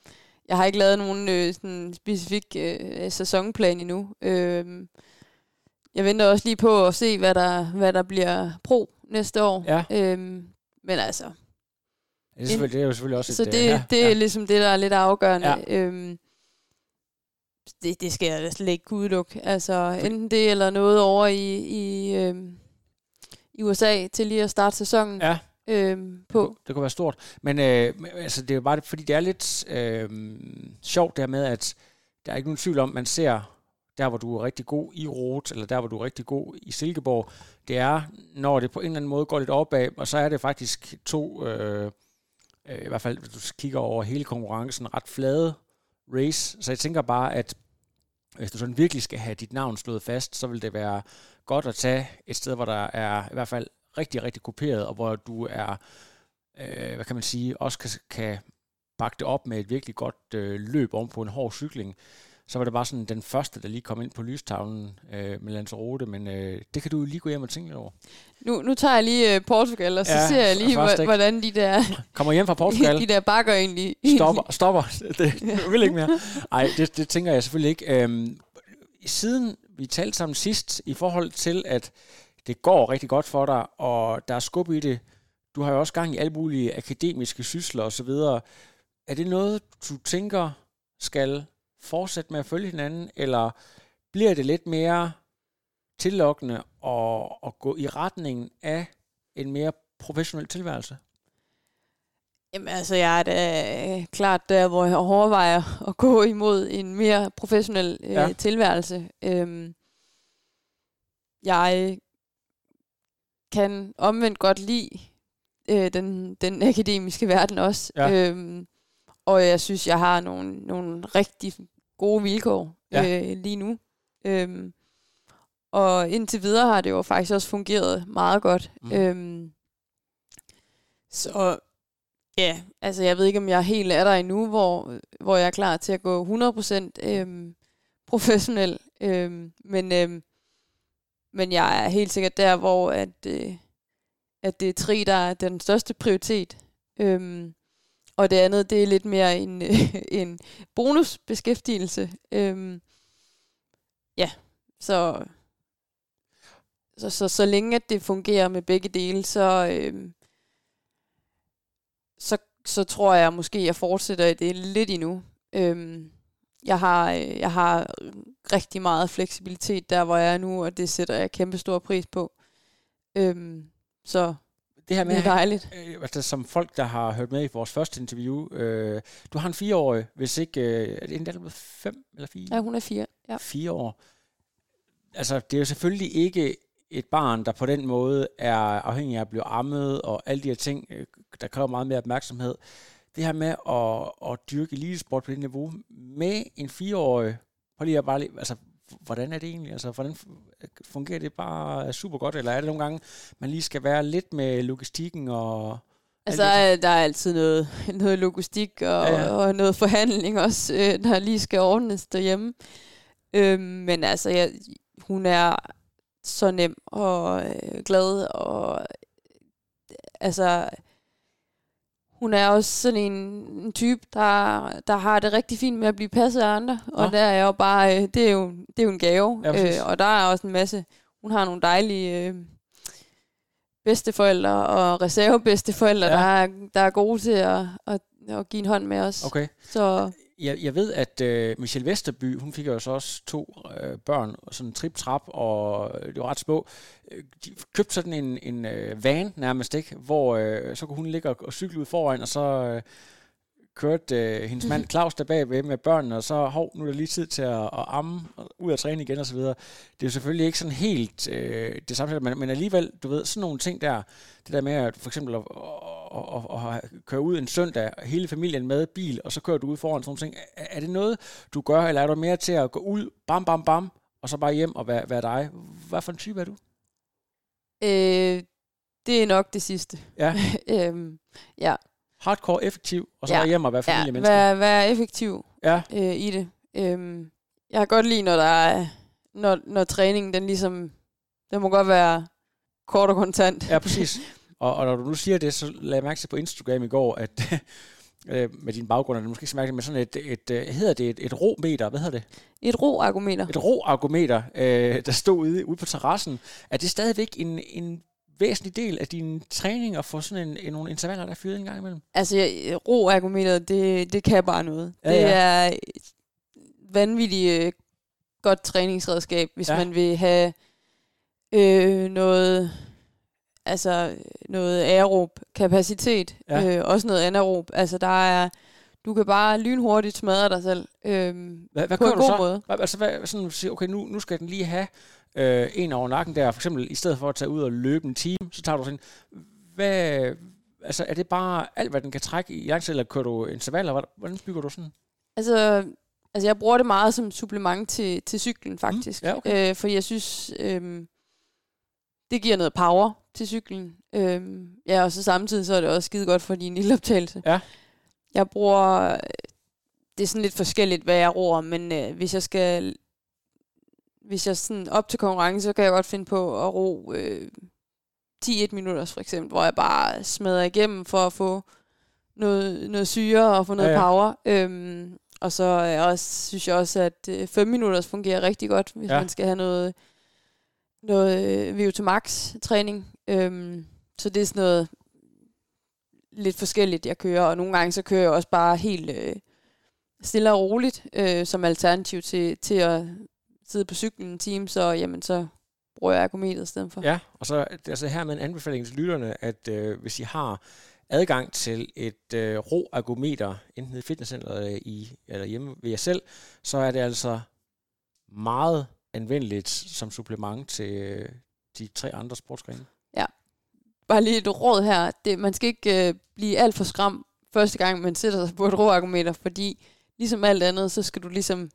jeg har ikke lavet nogen øh, sådan specifik øh, sæsonplan endnu. Øhm, jeg venter også lige på at se, hvad der, hvad der bliver pro næste år. Ja. Øhm, men altså... Det er, selvfølgelig, det er jo selvfølgelig også så et... Så det, ja, det er ja. ligesom det, der er lidt afgørende. Ja. Øhm, det, det skal jeg slet ikke udelukke. Altså enten det, eller noget over i, i, øhm, i USA til lige at starte sæsonen. Ja øhm, på. Det, kunne, det kunne være stort. Men øh, altså, det er bare, fordi det er lidt øh, sjovt der med, at der er ikke nogen tvivl om, man ser der, hvor du er rigtig god i Rot, eller der, hvor du er rigtig god i Silkeborg, det er, når det på en eller anden måde går lidt opad, og så er det faktisk to, øh, øh, i hvert fald hvis du kigger over hele konkurrencen, ret flade race. Så jeg tænker bare, at hvis du sådan virkelig skal have dit navn slået fast, så vil det være godt at tage et sted, hvor der er i hvert fald rigtig, rigtig kopieret, og hvor du er, øh, hvad kan man sige, også kan, kan bakke det op med et virkelig godt øh, løb om på en hård cykling, så var det bare sådan den første, der lige kom ind på lystavlen øh, med Lanzarote, men øh, det kan du lige gå hjem og tænke over. Nu, nu tager jeg lige øh, Portugal, og så ja, ser jeg lige, hvordan de der... *laughs* Kommer hjem fra Portugal. *laughs* de der bakker egentlig... Stopper, stopper. *laughs* Det, jeg vil ikke mere. Nej, det, det tænker jeg selvfølgelig ikke. Øhm, siden vi talte sammen sidst, i forhold til, at det går rigtig godt for dig, og der er skub i det. Du har jo også gang i alle mulige akademiske sysler osv. Er det noget, du tænker skal fortsætte med at følge hinanden, eller bliver det lidt mere tillokkende at, at gå i retningen af en mere professionel tilværelse? Jamen altså, jeg er da klart der, hvor jeg overvejer at gå imod en mere professionel øh, ja. tilværelse. Øhm, jeg kan omvendt godt lide øh, den, den akademiske verden også. Ja. Øhm, og jeg synes, jeg har nogle, nogle rigtig gode vilkår ja. øh, lige nu. Øhm, og indtil videre har det jo faktisk også fungeret meget godt. Mm. Øhm, så ja, altså jeg ved ikke, om jeg helt er der endnu, hvor, hvor jeg er klar til at gå 100% øhm, professionel. Øhm, men øhm, men jeg er helt sikkert der, hvor at, øh, at det er tri, der er den største prioritet. Øhm, og det andet, det er lidt mere en, øh, *laughs* en bonusbeskæftigelse. Øhm, ja, så... så, så, så længe at det fungerer med begge dele, så, øh, så, så tror jeg måske, at jeg fortsætter i det lidt endnu. Øhm, jeg har, øh, jeg har rigtig meget fleksibilitet der, hvor jeg er nu, og det sætter jeg kæmpe stor pris på. Øhm, så det her med, det er dejligt. Øh, altså, som folk, der har hørt med i vores første interview, øh, du har en fireårig, hvis ikke, øh, er det en der fem eller fire? Ja, hun er fire. Ja. Fire år. Altså, det er jo selvfølgelig ikke et barn, der på den måde er afhængig af at blive ammet, og alle de her ting, øh, der kræver meget mere opmærksomhed. Det her med at, at dyrke elitesport på det niveau med en fireårig, prøv lige at bare lige, altså, hvordan er det egentlig? Altså, hvordan fungerer det bare super godt, eller er det nogle gange, man lige skal være lidt med logistikken og... Altså, der er altid noget, *laughs* noget logistik og, ja, ja. og noget forhandling også, øh, der lige skal ordnes derhjemme. Øhm, men altså, jeg, hun er så nem og øh, glad, og altså, hun er også sådan en, en type, der, der har det rigtig fint med at blive passet af andre. Og ja. der er jo bare, øh, det, er jo, det er jo en gave. Ja, øh, og der er også en masse, hun har nogle dejlige øh, bedsteforældre og reservebedsteforældre, ja. der, er, der er gode til at, at, at give en hånd med os. Okay. Så jeg, jeg ved, at øh, Michelle Vesterby, hun fik jo så også to øh, børn, sådan en trip-trap, og øh, det var ret små. Øh, de købte sådan en, en øh, van nærmest, ikke? hvor øh, så kunne hun ligge og, og cykle ud foran, og så... Øh, kørte øh, hendes mand *laughs* Claus der bagved med børnene, og så, hov, nu er der lige tid til at, at amme, og ud og træne igen og så videre. Det er jo selvfølgelig ikke sådan helt øh, det samme, men, men alligevel, du ved, sådan nogle ting der, det der med at for eksempel at, at, at, at køre ud en søndag, hele familien med bil, og så kører du ud foran sådan nogle ting. Er, er det noget, du gør, eller er du mere til at gå ud, bam, bam, bam, og så bare hjem og være, være dig? Hvad for en type er du? Øh, det er nok det sidste. Ja. *laughs* øhm, ja, hardcore effektiv, og så ja. hjem og være familiemenneske. Ja, være, være effektiv ja. øh, i det. Øhm, jeg har godt lide, når der er, når, når træningen, den ligesom, den må godt være kort og kontant. Ja, præcis. Og, og når du nu siger det, så lagde jeg mærke til på Instagram i går, at *laughs* øh, med din baggrund, at du måske skal mærke med sådan et, et, et hedder det et, et rometer, hvad hedder det? Et roargometer. Et roargometer, øh, der stod ude, ude på terrassen. Er det stadigvæk en, en væsentlig del af din træning at få sådan en, en, nogle intervaller, der er fyret en gang imellem? Altså, jeg, ro-ergometeret, det, det kan bare noget. Ja, det ja. er vanvittigt øh, godt træningsredskab, hvis ja. man vil have øh, noget altså noget aerob kapacitet, ja. øh, også noget anaerob. Altså der er, du kan bare lynhurtigt smadre dig selv øh, hvad, hvad på en god så? måde. Altså hvad, sådan, okay, nu, nu skal den lige have øh, en over nakken der, for eksempel i stedet for at tage ud og løbe en time, så tager du sådan, hvad, altså er det bare alt, hvad den kan trække i lang tid, eller kører du intervaller, hvordan bygger du sådan? Altså, altså jeg bruger det meget som supplement til, til cyklen faktisk, mm, ja, okay. øh, fordi jeg synes, øh, det giver noget power til cyklen. Øh, ja, og så samtidig så er det også skide godt for din lille optagelse. Ja. Jeg bruger, det er sådan lidt forskelligt, hvad jeg roer, men øh, hvis jeg skal hvis jeg sådan op til konkurrence, så kan jeg godt finde på at ro øh, 10-1 minutter for eksempel, hvor jeg bare smadrer igennem for at få noget, noget syre og få noget ja, ja. power. Øhm, og så jeg også, synes jeg også, at 5 øh, minutter fungerer rigtig godt, hvis ja. man skal have noget, noget øh, VO2 max træning. Øhm, så det er sådan noget lidt forskelligt, jeg kører. Og nogle gange så kører jeg også bare helt øh, stille og roligt, øh, som alternativ til, til at sidde på cyklen en time, så, jamen, så bruger jeg ergometeret i stedet for. Ja, og så altså her med en anbefaling til lytterne, at øh, hvis I har adgang til et øh, ro ergometer, enten i fitnesscenteret eller, i, eller hjemme ved jer selv, så er det altså meget anvendeligt som supplement til øh, de tre andre sportsgrene. Ja, bare lige et råd her. Det, man skal ikke øh, blive alt for skram første gang, man sætter sig på et råergometer, fordi ligesom alt andet, så skal du ligesom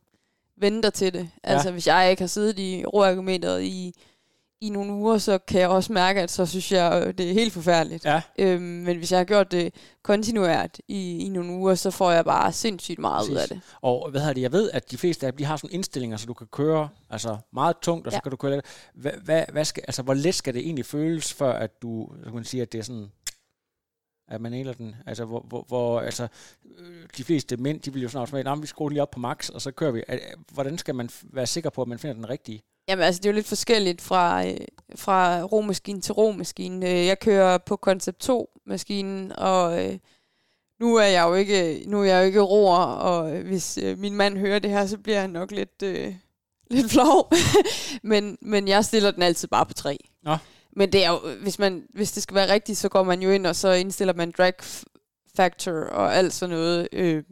vende dig til det. Ja. Altså, hvis jeg ikke har siddet i roargumentet i, i nogle uger, så kan jeg også mærke, at så synes jeg, øh, det er helt forfærdeligt. Ja. Øhm, men hvis jeg har gjort det kontinuert i, i nogle uger, så får jeg bare sindssygt meget Præcis. ud af det. Og hvad hedder det? Jeg ved, at de fleste af dem, de har sådan indstillinger, så du kan køre altså meget tungt, og ja. så kan du køre lidt. Hvad, hvad, hvad skal, altså, hvor let skal det egentlig føles, før at du så kan man sige, at det er sådan at man næler den. Altså, hvor, hvor, hvor altså, øh, de fleste mænd, de vil jo sådan automatisk, vi skruer lige op på max, og så kører vi. Hvordan skal man være sikker på, at man finder den rigtige? Jamen altså, det er jo lidt forskelligt fra, øh, fra romaskine til romaskine. Øh, jeg kører på Concept 2-maskinen, og øh, nu er jeg jo ikke, nu er jeg jo ikke roer, og hvis øh, min mand hører det her, så bliver han nok lidt, øh, lidt flov. *laughs* men, men jeg stiller den altid bare på 3. Nå. Men det er jo, hvis, man, hvis det skal være rigtigt, så går man jo ind, og så indstiller man drag factor og alt sådan noget, øh,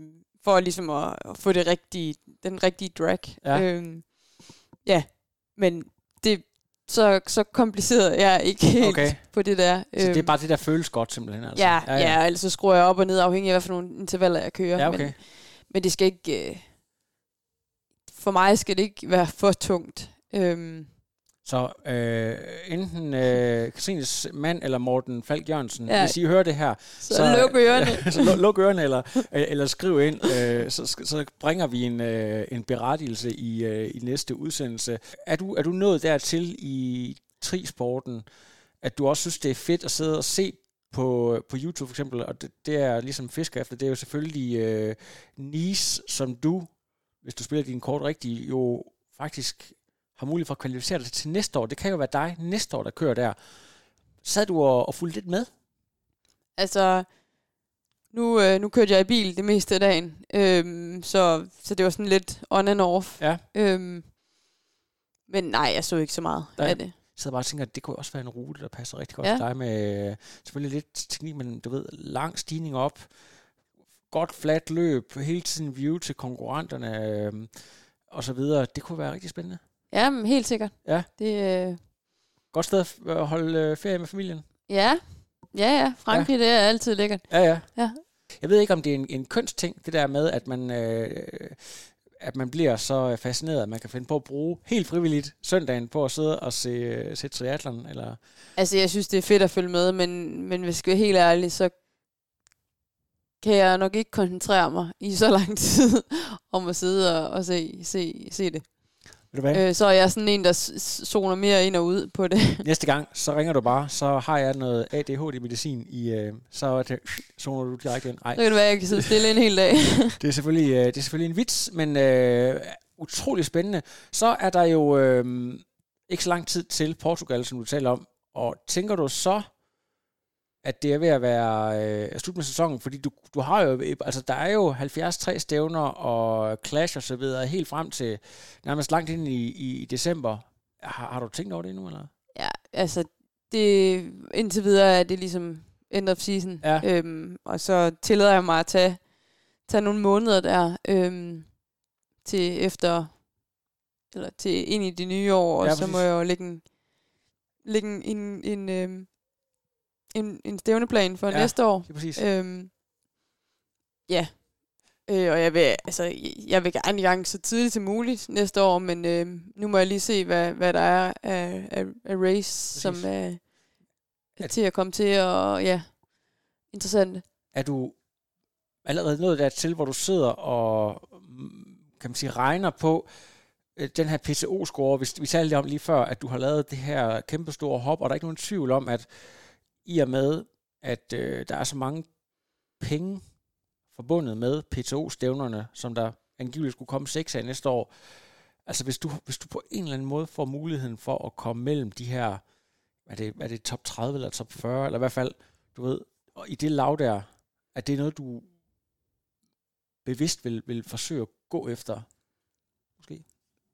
for ligesom at, at få det rigtige, den rigtige drag. Ja. Øh, ja, men det, så, så kompliceret jeg er ikke helt Okay. på det der. Så det er Øhm, bare det, der føles godt simpelthen? Altså. Ja, ja, ja. ellers så skruer jeg op og ned afhængig af, hvad for nogle intervaller jeg kører. Ja, okay. men, men det skal ikke... Øh, for mig skal det ikke være for tungt. Øhm, Så øh, enten øh, Katrines mand eller Morten Falk Jørgensen, ja. Hvis I hører det her, så, *laughs* så luk ørerne. Så luk, ørerne, eller, eller skriv ind, øh, så, så bringer vi en, øh, en berettigelse i, øh, i næste udsendelse. Er du, er du nået dertil i trisporten, at du også synes, det er fedt at sidde og se på, på YouTube for eksempel, og det, det er ligesom fisker efter, det er jo selvfølgelig øh, Nice, som du, hvis du spiller din kort rigtigt, jo faktisk har mulighed for at kvalificere dig til næste år. Det kan jo være dig næste år, der kører der. Sad du og, og fulgte lidt med? Altså, nu, øh, nu kørte jeg i bil det meste af dagen, øhm, så, så det var sådan lidt on and off. Ja. Øhm, men nej, jeg så ikke så meget Nej. af det. Så jeg bare og tænker, at det kunne også være en rute, der passer rigtig godt Ja. til dig med øh, selvfølgelig lidt teknik, men du ved, lang stigning op, godt fladt løb, hele tiden view til konkurrenterne øh, og så videre. Det kunne være rigtig spændende. Ja, men helt sikkert. Ja. Det, øh, Godt sted at holde øh, ferie med familien. ja, ja, ja. Frankrig, ja. det er altid lækkert. Ja, ja. Ja. Jeg ved ikke, om det er en, en kønsting, det der med, at man, øh, at man bliver så fascineret, at man kan finde på at bruge helt frivilligt søndagen på at sidde og se, øh, se triathlon, eller... Altså, jeg synes, det er fedt at følge med, men, men hvis jeg skal være helt ærlig, så kan jeg nok ikke koncentrere mig i så lang *laughs* tid om at sidde og, og se, se, se det. Ved du hvad? Øh, så er jeg sådan en, der zoner mere ind og ud på det. *laughs* Næste gang, så ringer du bare, så har jeg noget ADHD-medicin i, øh, så er det, *sniffs* zoner du direkte ind. Ej, Så kan det være, jeg kan sidde stille en hel dag. *laughs* det er selvfølgelig, øh, det er selvfølgelig en vits, men øh, utrolig spændende. Så er der jo øh, ikke så lang tid til Portugal, som du taler om, og tænker du så, at det er ved at være øh, slut med sæsonen, fordi du, du har jo, altså der er jo 73 stævner og clash og så videre, helt frem til nærmest langt ind i, i december. Har, har du tænkt over det endnu, eller? ja, altså, det, indtil videre er det ligesom end of season. Ja. Øhm, og så tillader jeg mig at tage, tage nogle måneder der øhm, til efter, eller til ind i det nye år, og Ja, ja, så præcis. må jeg jo lægge en, lægge en, en, en, øhm, en, en stævneplan for Ja. ja. næste år. Er præcis. Øhm, ja. Øh, og jeg vil, altså, jeg vil gerne i gang så tidligt som muligt næste år, men øh, nu må jeg lige se, hvad, hvad der er af, af, af race, Præcis. som er, er At- til at komme til, og ja, interessant. er du allerede nået dertil, hvor du sidder og mm, kan man sige, regner på øh, den her PCO-score, hvis vi talte om lige før, at du har lavet det her kæmpe store hop, og der er ikke nogen tvivl om, at i og med, at øh, der er så mange penge forbundet med PTO-stævnerne, som der angiveligt skulle komme seks af næste år, altså hvis du, hvis du på en eller anden måde får muligheden for at komme mellem de her, er det, er det top 30 eller top 40, eller i hvert fald, du ved, og i det lav der, at det er noget, du bevidst vil, vil forsøge at gå efter? Måske?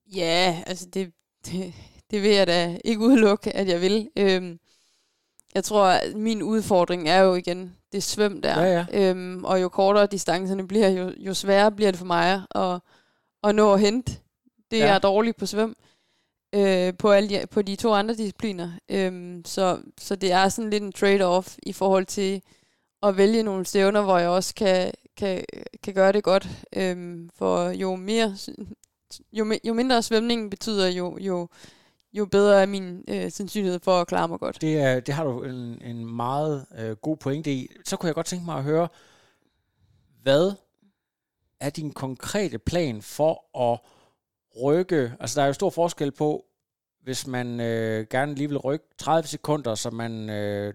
Ja, altså det, det, det vil jeg da ikke udelukke, at jeg vil. Øhm, jeg tror, at min udfordring er jo igen det svøm der. Ja, ja. Øhm, og jo kortere distancerne bliver, jo, jo sværere bliver det for mig at, at nå at hente. Det Ja. er dårligt på svøm. Øh, på, alle de, på de to andre discipliner. Øhm, så, så det er sådan lidt en trade-off i forhold til at vælge nogle stævner, hvor jeg også kan, kan, kan gøre det godt. Øhm, for jo mere jo, jo mindre svømning betyder, jo, jo, jo bedre er min øh, sandsynlighed for at klare mig godt. Det, er, det har du en, en meget øh, god pointe i. Så kunne jeg godt tænke mig at høre, hvad er din konkrete plan for at rykke? Altså, der er jo stor forskel på, hvis man øh, gerne lige vil rykke 30 sekunder, så man, øh,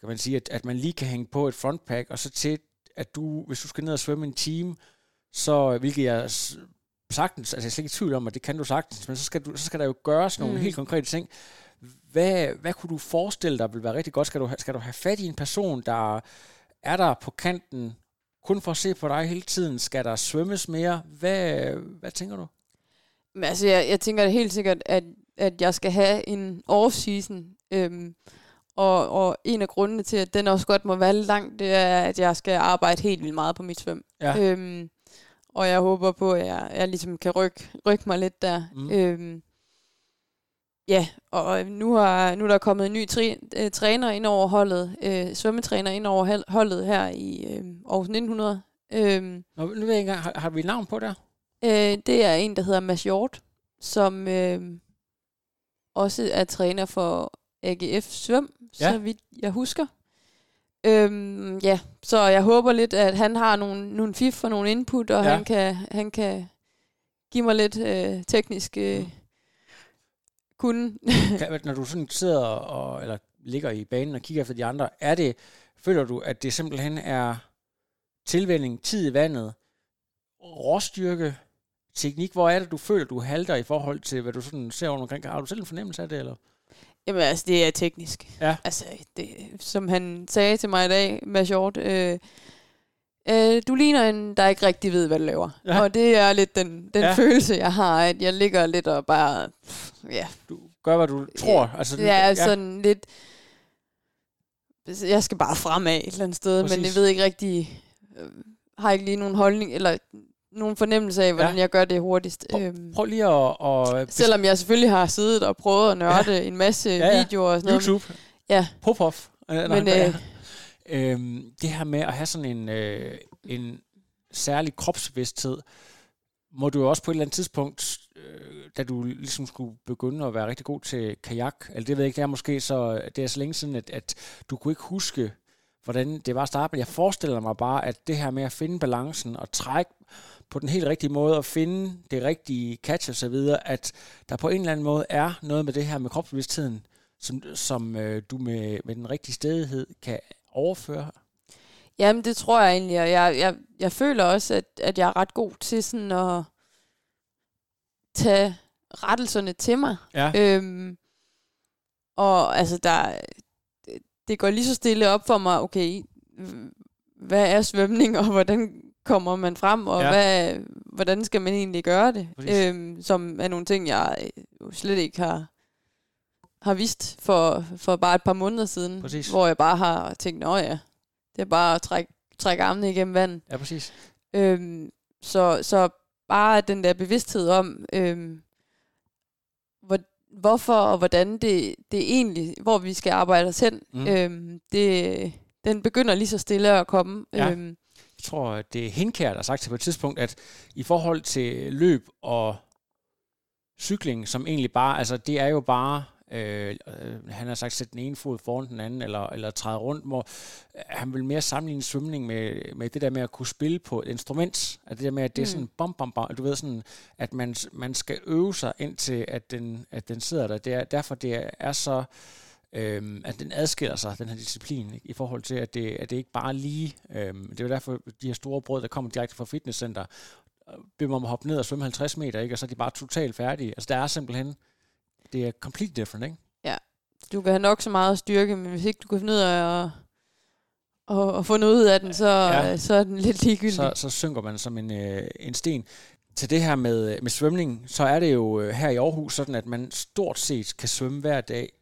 kan man sige, at, at man lige kan hænge på et frontpack, og så til, at du, hvis du skal ned og svømme en time, så, hvilket jeg sagtens, altså jeg er slet ikke i tvivl om, at det kan du sagtens, men så skal, du, så skal der jo gøres nogle mm. helt konkrete ting. Hvad, hvad kunne du forestille dig vil være rigtig godt? Skal du, skal du have fat i en person, der er der på kanten, kun for at se på dig hele tiden? Skal der svømmes mere? Hvad, hvad tænker du? Men altså, jeg, jeg tænker helt sikkert, at, at jeg skal have en off-season. Øhm, og, og en af grundene til, at den også godt må være lang, det er, at jeg skal arbejde helt vildt meget på mit svøm. Ja. Øhm, og jeg håber på, at jeg, jeg ligesom kan rykke, rykke mig lidt der. Mm. Øhm, ja, og nu, har, nu er der kommet en ny tri, øh, træner ind over holdet, øh, svømmetræner ind over holdet her i øh, Aarhus 1900. Øhm, Nå, nu ved jeg ikke engang, har, har vi navn på der? Øh, det er en, der hedder Mads Hjort, som øh, også er træner for AGF Svøm, ja. så vidt jeg husker. Øhm, ja, så jeg håber lidt, at han har nogle, nogle fif for nogle input, og ja. han, kan, han kan give mig lidt øh, teknisk øh, kunde. når du sådan sidder og, eller ligger i banen og kigger efter de andre, er det, føler du, at det simpelthen er tilvænding, tid i vandet, råstyrke, teknik, hvor er det, du føler, du halter i forhold til, hvad du sådan ser under omkring? Har du selv en fornemmelse af det, eller? Jamen altså, det er teknisk. Ja. Altså, det, som han sagde til mig i dag, med short, øh, øh, du ligner en, der ikke rigtig ved, hvad du laver. Ja. Og det er lidt den, den ja. følelse, jeg har, at jeg ligger lidt og bare, pff, ja. Du gør, hvad du tror. Altså, ja, ja, sådan lidt, jeg skal bare fremad et eller andet sted, Præcis. men jeg ved ikke rigtig, øh, har ikke lige nogen holdning, eller nogen fornemmelse af, hvordan ja. jeg gør det hurtigst. Prøv, øhm, prøv lige at, at... Selvom jeg selvfølgelig har siddet og prøvet at nørde ja. en masse ja, ja. videoer og sådan YouTube. noget. Ja. Popov. Øh, Men, øh, øhm, det her med at have sådan en, øh, en særlig kropsbevidsthed, må du jo også på et eller andet tidspunkt, øh, da du ligesom skulle begynde at være rigtig god til kajak, eller det ved jeg ikke, det er måske så, det er så længe siden, at, at du kunne ikke huske, hvordan det var at starte, men jeg forestiller mig bare, at det her med at finde balancen og trække på den helt rigtige måde at finde det rigtige catch og så videre, at der på en eller anden måde er noget med det her med kropsbevidstheden, som, som øh, du med, med den rigtige stedighed kan overføre? Jamen, det tror jeg egentlig, og jeg, jeg, jeg føler også, at, at jeg er ret god til sådan at tage rettelserne til mig. Ja. Øhm, og altså, der, det går lige så stille op for mig, okay, hvad er svømning, og hvordan kommer man frem, og ja. hvad, hvordan skal man egentlig gøre det? Øhm, som er nogle ting, jeg øh, slet ikke har, har vidst for, for bare et par måneder siden. Præcis. Hvor jeg bare har tænkt, åh ja, det er bare at trække, trække armene igennem vandet. Ja, præcis. Øhm, så, så bare den der bevidsthed om, øhm, hvor, hvorfor og hvordan det, det egentlig, hvor vi skal arbejde os hen, mm. øhm, det, den begynder lige så stille at komme. Ja. Øhm, jeg tror, at det er Henkær, der har sagt til på et tidspunkt, at i forhold til løb og cykling, som egentlig bare, altså det er jo bare, øh, han har sagt, sætte den ene fod foran den anden, eller, eller træde rundt, hvor øh, han vil mere sammenligne svømning med, med det der med at kunne spille på et instrument, at det der med, at det er mm. sådan bom, bom, bom, du ved sådan, at man, man skal øve sig indtil, at den, at den sidder der. Det er, derfor det er, er så, øhm, at den adskiller sig, den her disciplin, i forhold til, at det, at det ikke bare lige, øhm, det er derfor, de her store brød, der kommer direkte fra fitnesscenter, øh, beder man om at hoppe ned og svømme 50 meter, ikke? og så er de bare totalt færdige. Altså der er simpelthen, det er completely different, ikke? Ja, du kan have nok så meget styrke, men hvis ikke du kan finde ud af at, og, og få noget ud af den, så, ja. så er den lidt ligegyldig. Så, så synker man som en, øh, en sten. Til det her med, med svømning, så er det jo øh, her i Aarhus sådan, at man stort set kan svømme hver dag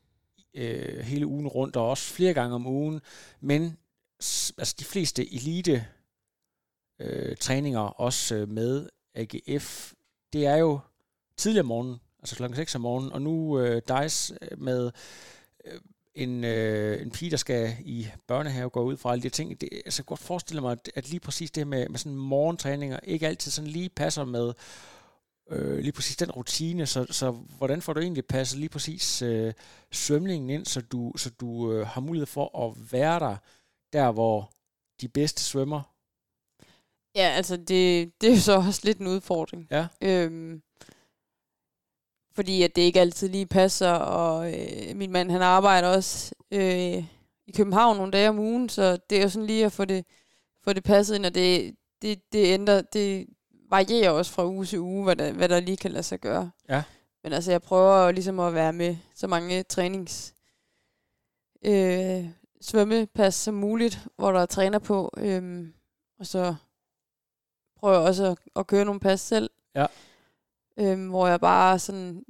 øh, hele ugen rundt, og også flere gange om ugen, men altså de fleste elite øh, træninger, også øh, med AGF, det er jo tidligere om morgenen, altså klokken 6 om morgenen, og nu øh, DICE øh, med øh, en, øh, en pige, der skal i børnehave, gå ud fra alle de ting. Det, altså, jeg kan godt forestille mig, at, at lige præcis det med, med sådan morgentræninger ikke altid sådan lige passer med øh, lige præcis den rutine, så, så hvordan får du egentlig passet lige præcis øh, svømningen ind, så du, så du øh, har mulighed for at være der, der hvor de bedste svømmer? Ja, altså det, det er jo så også lidt en udfordring. Ja. Øhm, fordi at det ikke altid lige passer, og øh, min mand han arbejder også øh, i København nogle dage om ugen, så det er jo sådan lige at få det, få det passet ind, og det, det, det ændrer, det varierer også fra uge til uge, hvad der, hvad der lige kan lade sig gøre. Ja. Men altså, jeg prøver ligesom at være med så mange trænings øh, svømmepas som muligt, hvor der er træner på. Øh, og så prøver jeg også at, at køre nogle pas selv. Ja. Øh, hvor jeg bare sådan...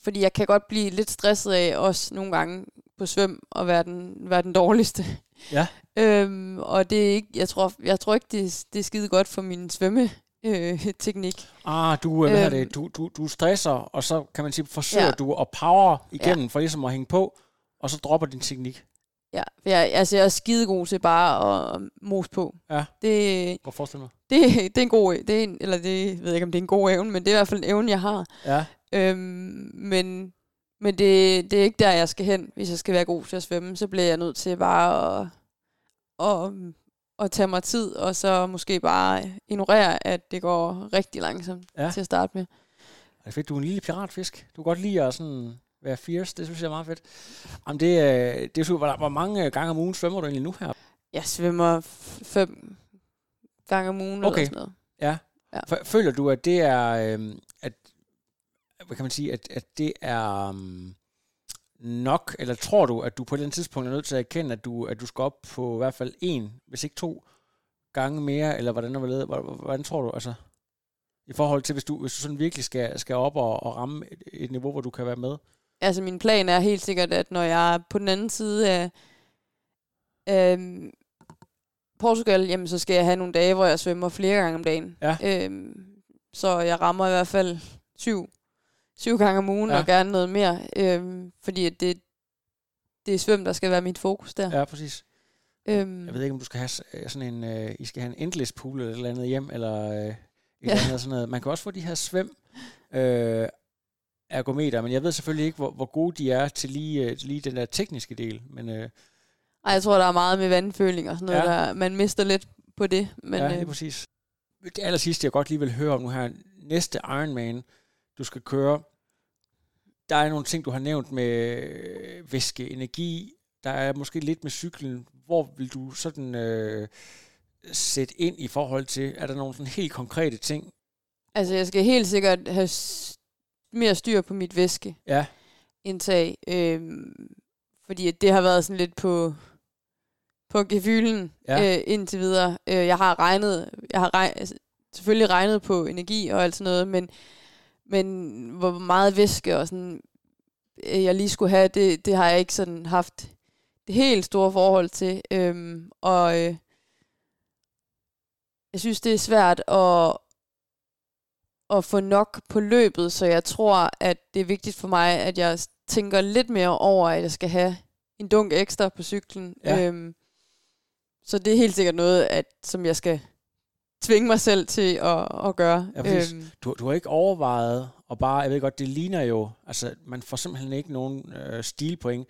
Fordi jeg kan godt blive lidt stresset af også nogle gange på svøm og være den, være den dårligste. Ja. *laughs* øhm, og det er ikke, jeg tror, jeg tror ikke, det, det er skide godt for min svømme øh, *laughs* teknik. Ah, du, øh, hvad Øhm. det, du, du, du stresser, og så kan man sige, forsøger Ja. du at power igennem, for ligesom at hænge på, og så dropper din teknik. Ja, jeg, altså, jeg er skide god til bare at mose på. Ja. Det, Godt forestille mig. det, det er en god, det er en, eller det ved jeg ikke, om det er en god evne, men det er i hvert fald en evne, jeg har. Ja. Øhm, men men det, det er ikke der, jeg skal hen, hvis jeg skal være god til at svømme. Så bliver jeg nødt til bare at, at, at tage mig tid, og så måske bare ignorere, at det går rigtig langsomt Ja. til at starte med. Det er fedt, du er en lille piratfisk. Du kan godt lide at sådan være fierce, det synes jeg er meget fedt. Jamen det, er- det er super. Hvor, mange gange om ugen svømmer du egentlig nu her? Jeg svømmer fem gange om ugen Okay. eller sådan noget. Ja. Ja. Føler du, at det er, øhm, at, hvad kan man sige, at, at det er øhm, nok, eller tror du, at du på et eller andet tidspunkt er nødt til at erkende, at du, at du skal op på i hvert fald en, hvis ikke to gange mere, eller hvordan, hvordan, hvordan, hvordan tror du, altså, i forhold til, hvis du, hvis du sådan virkelig skal, skal op og, og ramme et, et niveau, hvor du kan være med? Altså min plan er helt sikkert, at når jeg er på den anden side af øhm, Portugal, jamen så skal jeg have nogle dage, hvor jeg svømmer flere gange om dagen. Ja. Øhm, så jeg rammer i hvert fald syv, syv gange om ugen, Ja. og gerne noget mere. Øhm, fordi det, det er svøm, der skal være mit fokus der. Ja, præcis. Øhm, Jeg ved ikke, om du skal have øh, sådan en, øh, I skal have en endless pool eller et eller andet hjem, eller øh, et Ja. *laughs* eller andet sådan noget. Man kan også få de her svøm øh, ergometer, men jeg ved selvfølgelig ikke, hvor, hvor gode de er til lige, øh, lige den der tekniske del. Men øh, Ej, jeg tror, der er meget med vandføling og sådan noget, Ja. der, man mister lidt på det. Men, Men, ja, det er øh, præcis. Det aller sidste, jeg godt lige vil høre om nu her, næste Ironman, du skal køre, der er nogle ting, du har nævnt med øh, væske, energi, der er måske lidt med cyklen. Hvor vil du sådan øh, sætte ind i forhold til, er der nogle sådan helt konkrete ting? Altså, jeg skal helt sikkert have mere styr på mit væske. Ja. indtag. Øhm, fordi det har været sådan lidt på på gefylen Ja. ja. øh, indtil videre. Øh, jeg har regnet, jeg har regnet, altså, selvfølgelig regnet på energi og alt sådan noget, men, men hvor meget væske og sådan, øh, jeg lige skulle have, det, det har jeg ikke sådan haft det helt store forhold til. Øhm, og øh, jeg synes, det er svært at, at få nok på løbet, så jeg tror, at det er vigtigt for mig, at jeg tænker lidt mere over, at jeg skal have en dunk ekstra på cyklen. Ja. Øhm, så det er helt sikkert noget, at, som jeg skal tvinge mig selv til at, at gøre. Ja, præcis. Du, du har ikke overvejet, og bare, jeg ved godt, det ligner jo, altså man får simpelthen ikke nogen øh, stilpoint,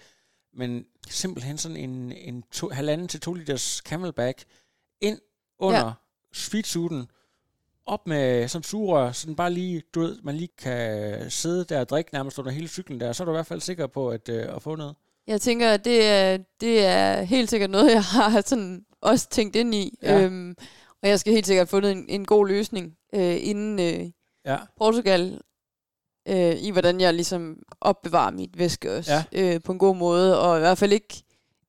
men simpelthen sådan en, en to, halvanden til to liters camelback ind under ja. Speedsuiten, op med sådan sugerør, så den bare lige, du ved, man lige kan sidde der og drikke nærmest under hele cyklen der, så er du i hvert fald sikker på at, øh, at få noget. Jeg tænker, at det er, det er helt sikkert noget, jeg har sådan også tænkt ind i. Ja. Øhm, og jeg skal helt sikkert have fundet en, en god løsning øh, inden øh, Ja, Portugal, øh, i hvordan jeg ligesom opbevarer mit væske også Ja. øh, på en god måde, og i hvert fald ikke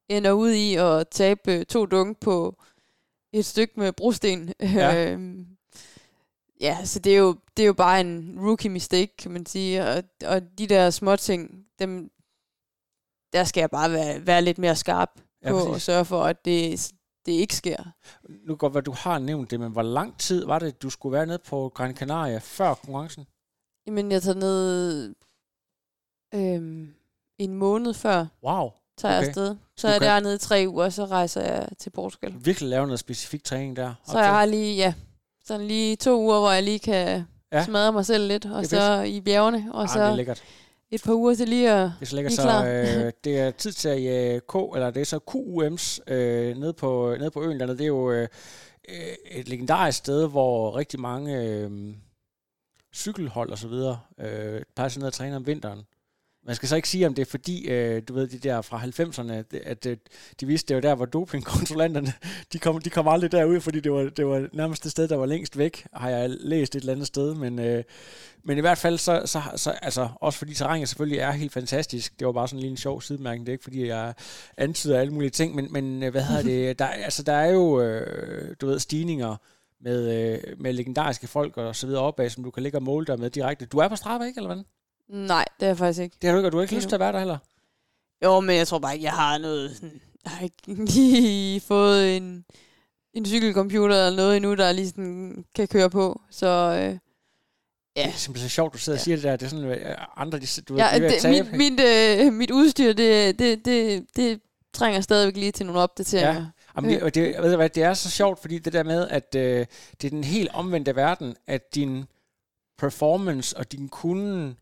ender ud i at tabe øh, to dunk på et stykke med brosten. Ja. *laughs* Øhm, ja, så det er, jo, det er jo bare en rookie mistake, kan man sige, og, og de der små ting, dem, der skal jeg bare være, være lidt mere skarp Ja, på præcis. at sørge for, at det, det ikke sker. nu kan godt være, du har nævnt det, men hvor lang tid var det, du skulle være nede på Gran Canaria før konkurrencen? Jamen, jeg tager ned øhm, en måned før, Wow, tager Okay. jeg afsted. Så Du er jeg dernede i tre uger, og så rejser jeg til Portugal. virkelig lave noget specifik træning der. Så jeg har lige, ja, sådan lige to uger, hvor jeg lige kan Ja. smadre mig selv lidt, og så i bjergene, og det er så lækkert. Et par uger til lige at... Det er så lækkert, så er øh, *laughs* det er tid til at jage K, eller det er så QUM's øh, nede, på, nede på øen dernede. Det er jo øh, øh, et legendarisk sted, hvor rigtig mange øh, cykelhold og så videre øh, plejer sådan ned at træne om vinteren. Man skal så ikke sige, om det er fordi, øh, du ved, de der fra 90'erne, at øh, de vidste, det var der, hvor dopingkontrollanterne, de kom, de kom aldrig derud, fordi det var, det var nærmest det sted, der var længst væk, har jeg læst et eller andet sted. Men, øh, men i hvert fald, så, så, så altså, også fordi terrænet selvfølgelig er helt fantastisk. Det var bare sådan lige en sjov sidemærkning. Det er ikke, fordi jeg antyder alle mulige ting, men, men øh, hvad hedder det? *laughs* Der, altså, der er jo, øh, du ved, stigninger med, øh, med legendariske folk og så videre opad, som du kan ligge og måle dig med direkte. Du er på Strava, ikke, eller hvad? Nej, det er jeg faktisk ikke. Det har du ikke, og du har ikke lyst til at være der heller? Jo, men jeg tror bare ikke, jeg har noget... Sådan, jeg har ikke lige *laughs* fået en, en cykelcomputer eller noget endnu, der lige sådan kan køre på. Så øh, Ja. Det er simpelthen så sjovt, du sidder ja. og siger det der. Det er sådan, at øh, andre, de, du ja, ved, det, mit, mit, øh, mit udstyr, det, det, det, det trænger stadigvæk lige til nogle opdateringer. Ja. Jamen, det, det, ved du hvad, det er så sjovt, fordi det der med, at øh, det er den helt omvendte verden, at din performance og din kunde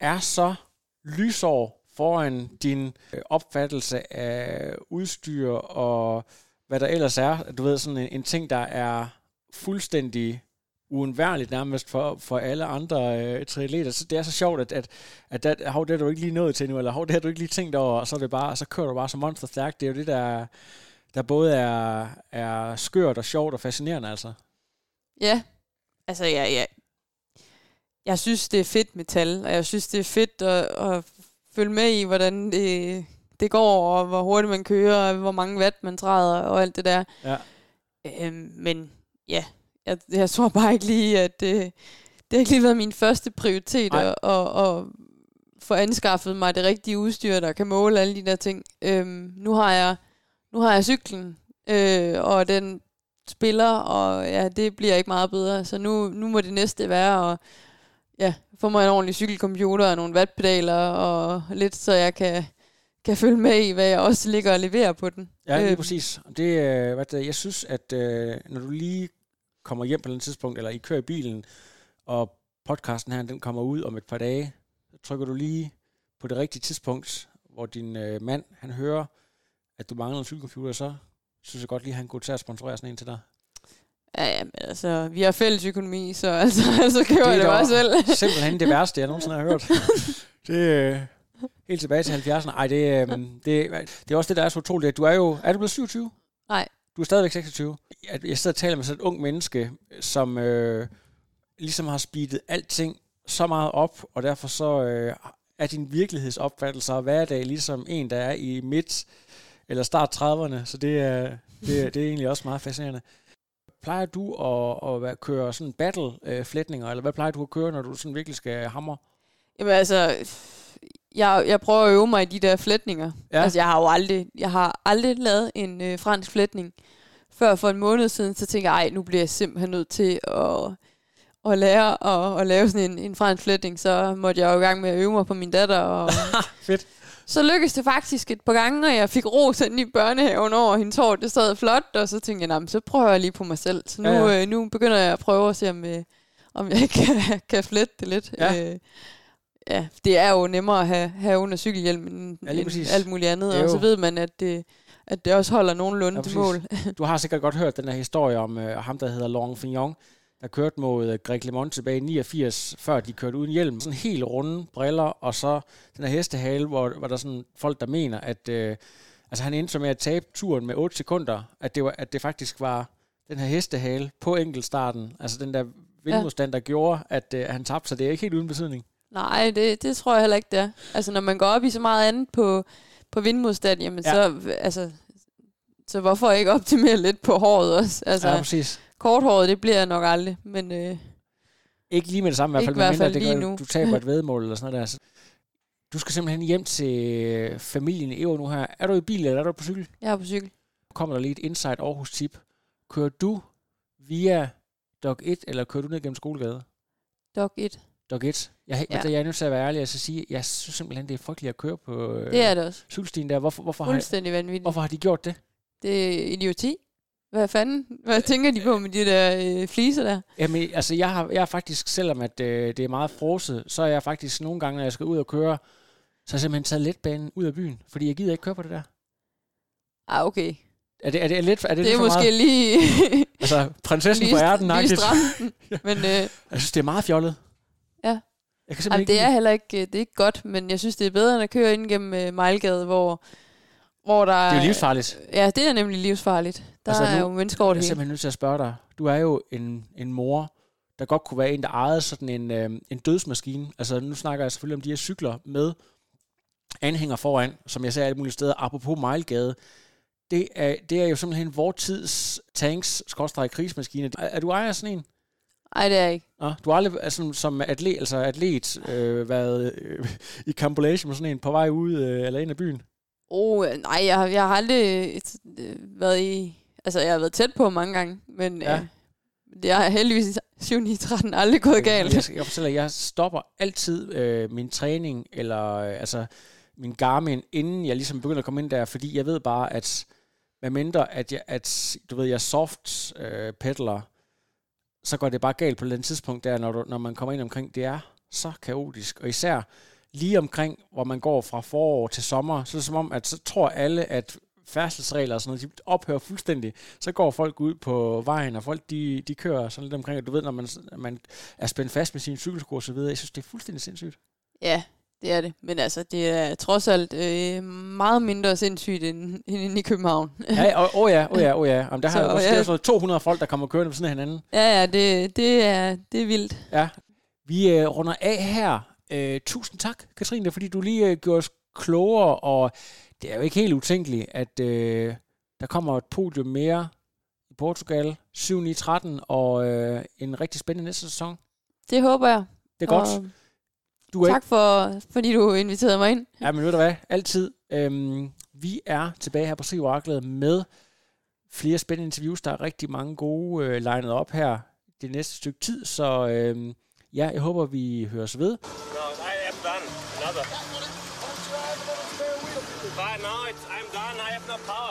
er så lysår foran din øh, opfattelse af udstyr og hvad der ellers er. Du ved, sådan en, en ting, der er fuldstændig uundværligt nærmest for, for alle andre øh, triatleter. Så det er så sjovt, at, at, at der, hov, det har du ikke lige nået til nu, eller hov, det har du ikke lige tænkt over, og så, er det bare, så kører du bare som monster stærkt. Det er jo det, der, der både er, er skørt og sjovt og fascinerende, altså. Ja, altså ja, ja. Jeg synes, det er fedt med tal, og jeg synes, det er fedt at, at følge med i, hvordan det, det går, og hvor hurtigt man kører, og hvor mange watt man træder, og alt det der. Ja. Øhm, men ja, jeg, jeg tror bare ikke lige, at det, det har ikke lige været min første prioritet at, at, at få anskaffet mig det rigtige udstyr, der kan måle alle de der ting. Øhm, nu har jeg nu har jeg cyklen, øh, og den spiller, og ja, det bliver ikke meget bedre. Så nu, nu må det næste være at ja, få mig en ordentlig cykelcomputer og nogle wattpedaler og lidt, så jeg kan, kan følge med i, hvad jeg også ligger og leverer på den. Ja, lige øh. præcis. Det, øh, hvad det, jeg synes, at øh, når du lige kommer hjem på et tidspunkt, eller I kører i bilen, og podcasten her, den kommer ud om et par dage, så trykker du lige på det rigtige tidspunkt, hvor din øh, mand, han hører, at du mangler en cykelcomputer, så synes jeg godt lige, at han kunne tage at sponsorere sådan en til dig. Ja, ja, men altså, vi har fælles økonomi, så *laughs* altså, så køber det jeg det bare selv. *laughs* simpelthen det værste, jeg nogensinde har hørt. *laughs* det, øh, helt tilbage til 70'erne. Ej, det, øh, det, det er også det, der er så utroligt. Du er jo, er du blevet 27? Nej. Du er stadigvæk 26. Jeg, jeg sidder og taler med sådan et ung menneske, som øh, ligesom har speedet alting så meget op, og derfor så øh, er din virkelighedsopfattelse af hverdag ligesom en, der er i midt eller start 30'erne, så det er, det, det er egentlig også meget fascinerende. Plejer du at, at køre sådan battle-flætninger, eller hvad plejer du at køre, når du sådan virkelig skal hamre? Jamen altså, jeg, jeg prøver at øve mig i de der flætninger. Ja. Altså, jeg har jo aldrig, jeg har aldrig lavet en øh, fransk flætning. Før for en måned siden, så tænkte jeg, ej, nu bliver jeg simpelthen nødt til at, at lære at, at lave sådan en, en fransk flætning. Så måtte jeg jo i gang med at øve mig på min datter. Og, *laughs* Fedt. Så lykkedes det faktisk et par gange, og jeg fik ros i børnehaven over hendes hår. Det sad flot, og så tænkte jeg, så prøver jeg lige på mig selv. Så nu, ja, ja. Øh, nu begynder jeg at prøve at se, om, øh, om jeg *laughs* kan, kan flette det lidt. Ja. Øh, ja, det er jo nemmere at have, have under cykelhjelm end, ja, end alt muligt andet, og så ved man, at det, at det også holder nogenlunde ja, til mål. *laughs* du har sikkert godt hørt den her historie om uh, ham, der hedder Laurent Fignon, der kørte mod uh, Greg LeMond tilbage i 89, før de kørte uden hjelm. Sådan helt runde briller, og så den her hestehale, hvor, hvor der er sådan folk, der mener, at uh, altså han endte med at tabe turen med 8 sekunder, at det, var, at det faktisk var den her hestehale på enkeltstarten, altså den der vindmodstand, der gjorde, at uh, han tabte, så det er ikke helt uden betydning. Nej, det, det tror jeg heller ikke, det er. Altså, når man går op i så meget andet på, på vindmodstand, jamen ja. så, altså, så hvorfor ikke optimere lidt på håret også? Altså, ja, præcis. Korthåret, det bliver jeg nok aldrig, men... Øh, ikke lige med det samme i hvert fald, hvert fald mindre, det gør, du taber et vedmål eller sådan noget der. Du skal simpelthen hjem til familien i nu her. Er du i bil, eller er du på cykel? Jeg er på cykel. Kommer der lige et Inside Aarhus tip. Kører du via Dog 1, eller kører du ned gennem Skolegade? Dog 1. Dog 1. Jeg, ja. jeg er nødt til at være ærlig og så sige, jeg synes simpelthen, det er frygteligt at køre på øh, det er det også. cykelstien der. Hvorfor, hvorfor, Fuldstændig har, vanvittigt. hvorfor har de gjort det? Det er idioti. Hvad fanden? Hvad tænker de på med de der øh, fliser der? Jamen, altså, jeg har, jeg har faktisk, selvom at, øh, det er meget froset, så er jeg faktisk nogle gange, når jeg skal ud og køre, så har jeg simpelthen taget letbanen ud af byen, fordi jeg gider ikke køre på det der. Ah, okay. Er det, er det, lidt, er det, det lidt er måske meget? lige... *laughs* altså, prinsessen lige, på ærten. Lige *laughs* *laughs* Men, øh, jeg synes, det er meget fjollet. Ja. Jeg kan Jamen, ikke det er heller ikke, det er ikke godt, men jeg synes, det er bedre, end at køre ind gennem uh, Mejlgade, hvor, hvor der Det er jo livsfarligt. Ja, det er nemlig livsfarligt. Der altså, er nu, jo mennesker over det Jeg er simpelthen nødt til at spørge dig. Du er jo en, en mor, der godt kunne være en, der ejede sådan en, øh, en dødsmaskine. Altså nu snakker jeg selvfølgelig om de her cykler med anhænger foran, som jeg ser alle mulige steder, apropos Mejlgade. Det er, det er jo simpelthen vores tids tanks, skorstræk krigsmaskine. Er, er du ejer sådan en? Nej, det er jeg ikke. Nå, du har aldrig altså, som atlet, altså atlet øh, været øh, i kampolage med sådan en på vej ud øh, eller ind af byen? Oh, nej, jeg, har, jeg har aldrig øh, været i... Altså, jeg har været tæt på mange gange, men ja. øh, det har heldigvis 7 9 13 aldrig gået galt. Jeg, jeg fortæller, jeg stopper altid øh, min træning, eller øh, altså min Garmin, inden jeg ligesom begynder at komme ind der, fordi jeg ved bare, at med mindre, at jeg, at, du ved, jeg soft øh, peddler, så går det bare galt på den tidspunkt der, når, du, når man kommer ind omkring. Det er så kaotisk, og især lige omkring, hvor man går fra forår til sommer, så er det som om, at så tror alle, at færdselsregler og sådan noget, de ophører fuldstændig. Så går folk ud på vejen, og folk de, de kører sådan lidt omkring, og du ved, når man, man er spændt fast med sin cykelsko og så videre. Jeg synes, det er fuldstændig sindssygt. Ja, det er det. Men altså, det er trods alt øh, meget mindre sindssygt end, end i København. *laughs* ja, åh oh, ja, åh oh, ja, åh oh, ja. Jamen, der har så, ja. sådan 200 folk, der kommer kørende ved siden af hinanden. Ja, ja, det, det, er, det er vildt. Ja. Vi øh, runder af her. Øh, tusind tak, Katrine, fordi du lige øh, gjorde os klogere, og det er jo ikke helt utænkeligt, at øh, der kommer et podium mere i Portugal, 7-9-13, og øh, en rigtig spændende næste sæson. Det håber jeg. Det er godt. Og du er tak for, fordi du inviterede mig ind. Ja, men ved du hvad? Altid. Øhm, vi er tilbage her på Se med flere spændende interviews. Der er rigtig mange gode øh, legnet op her det næste stykke tid, så øh, ja, jeg håber, vi høres ved. No, I am done. Another. But now it's, I'm done. I have no power.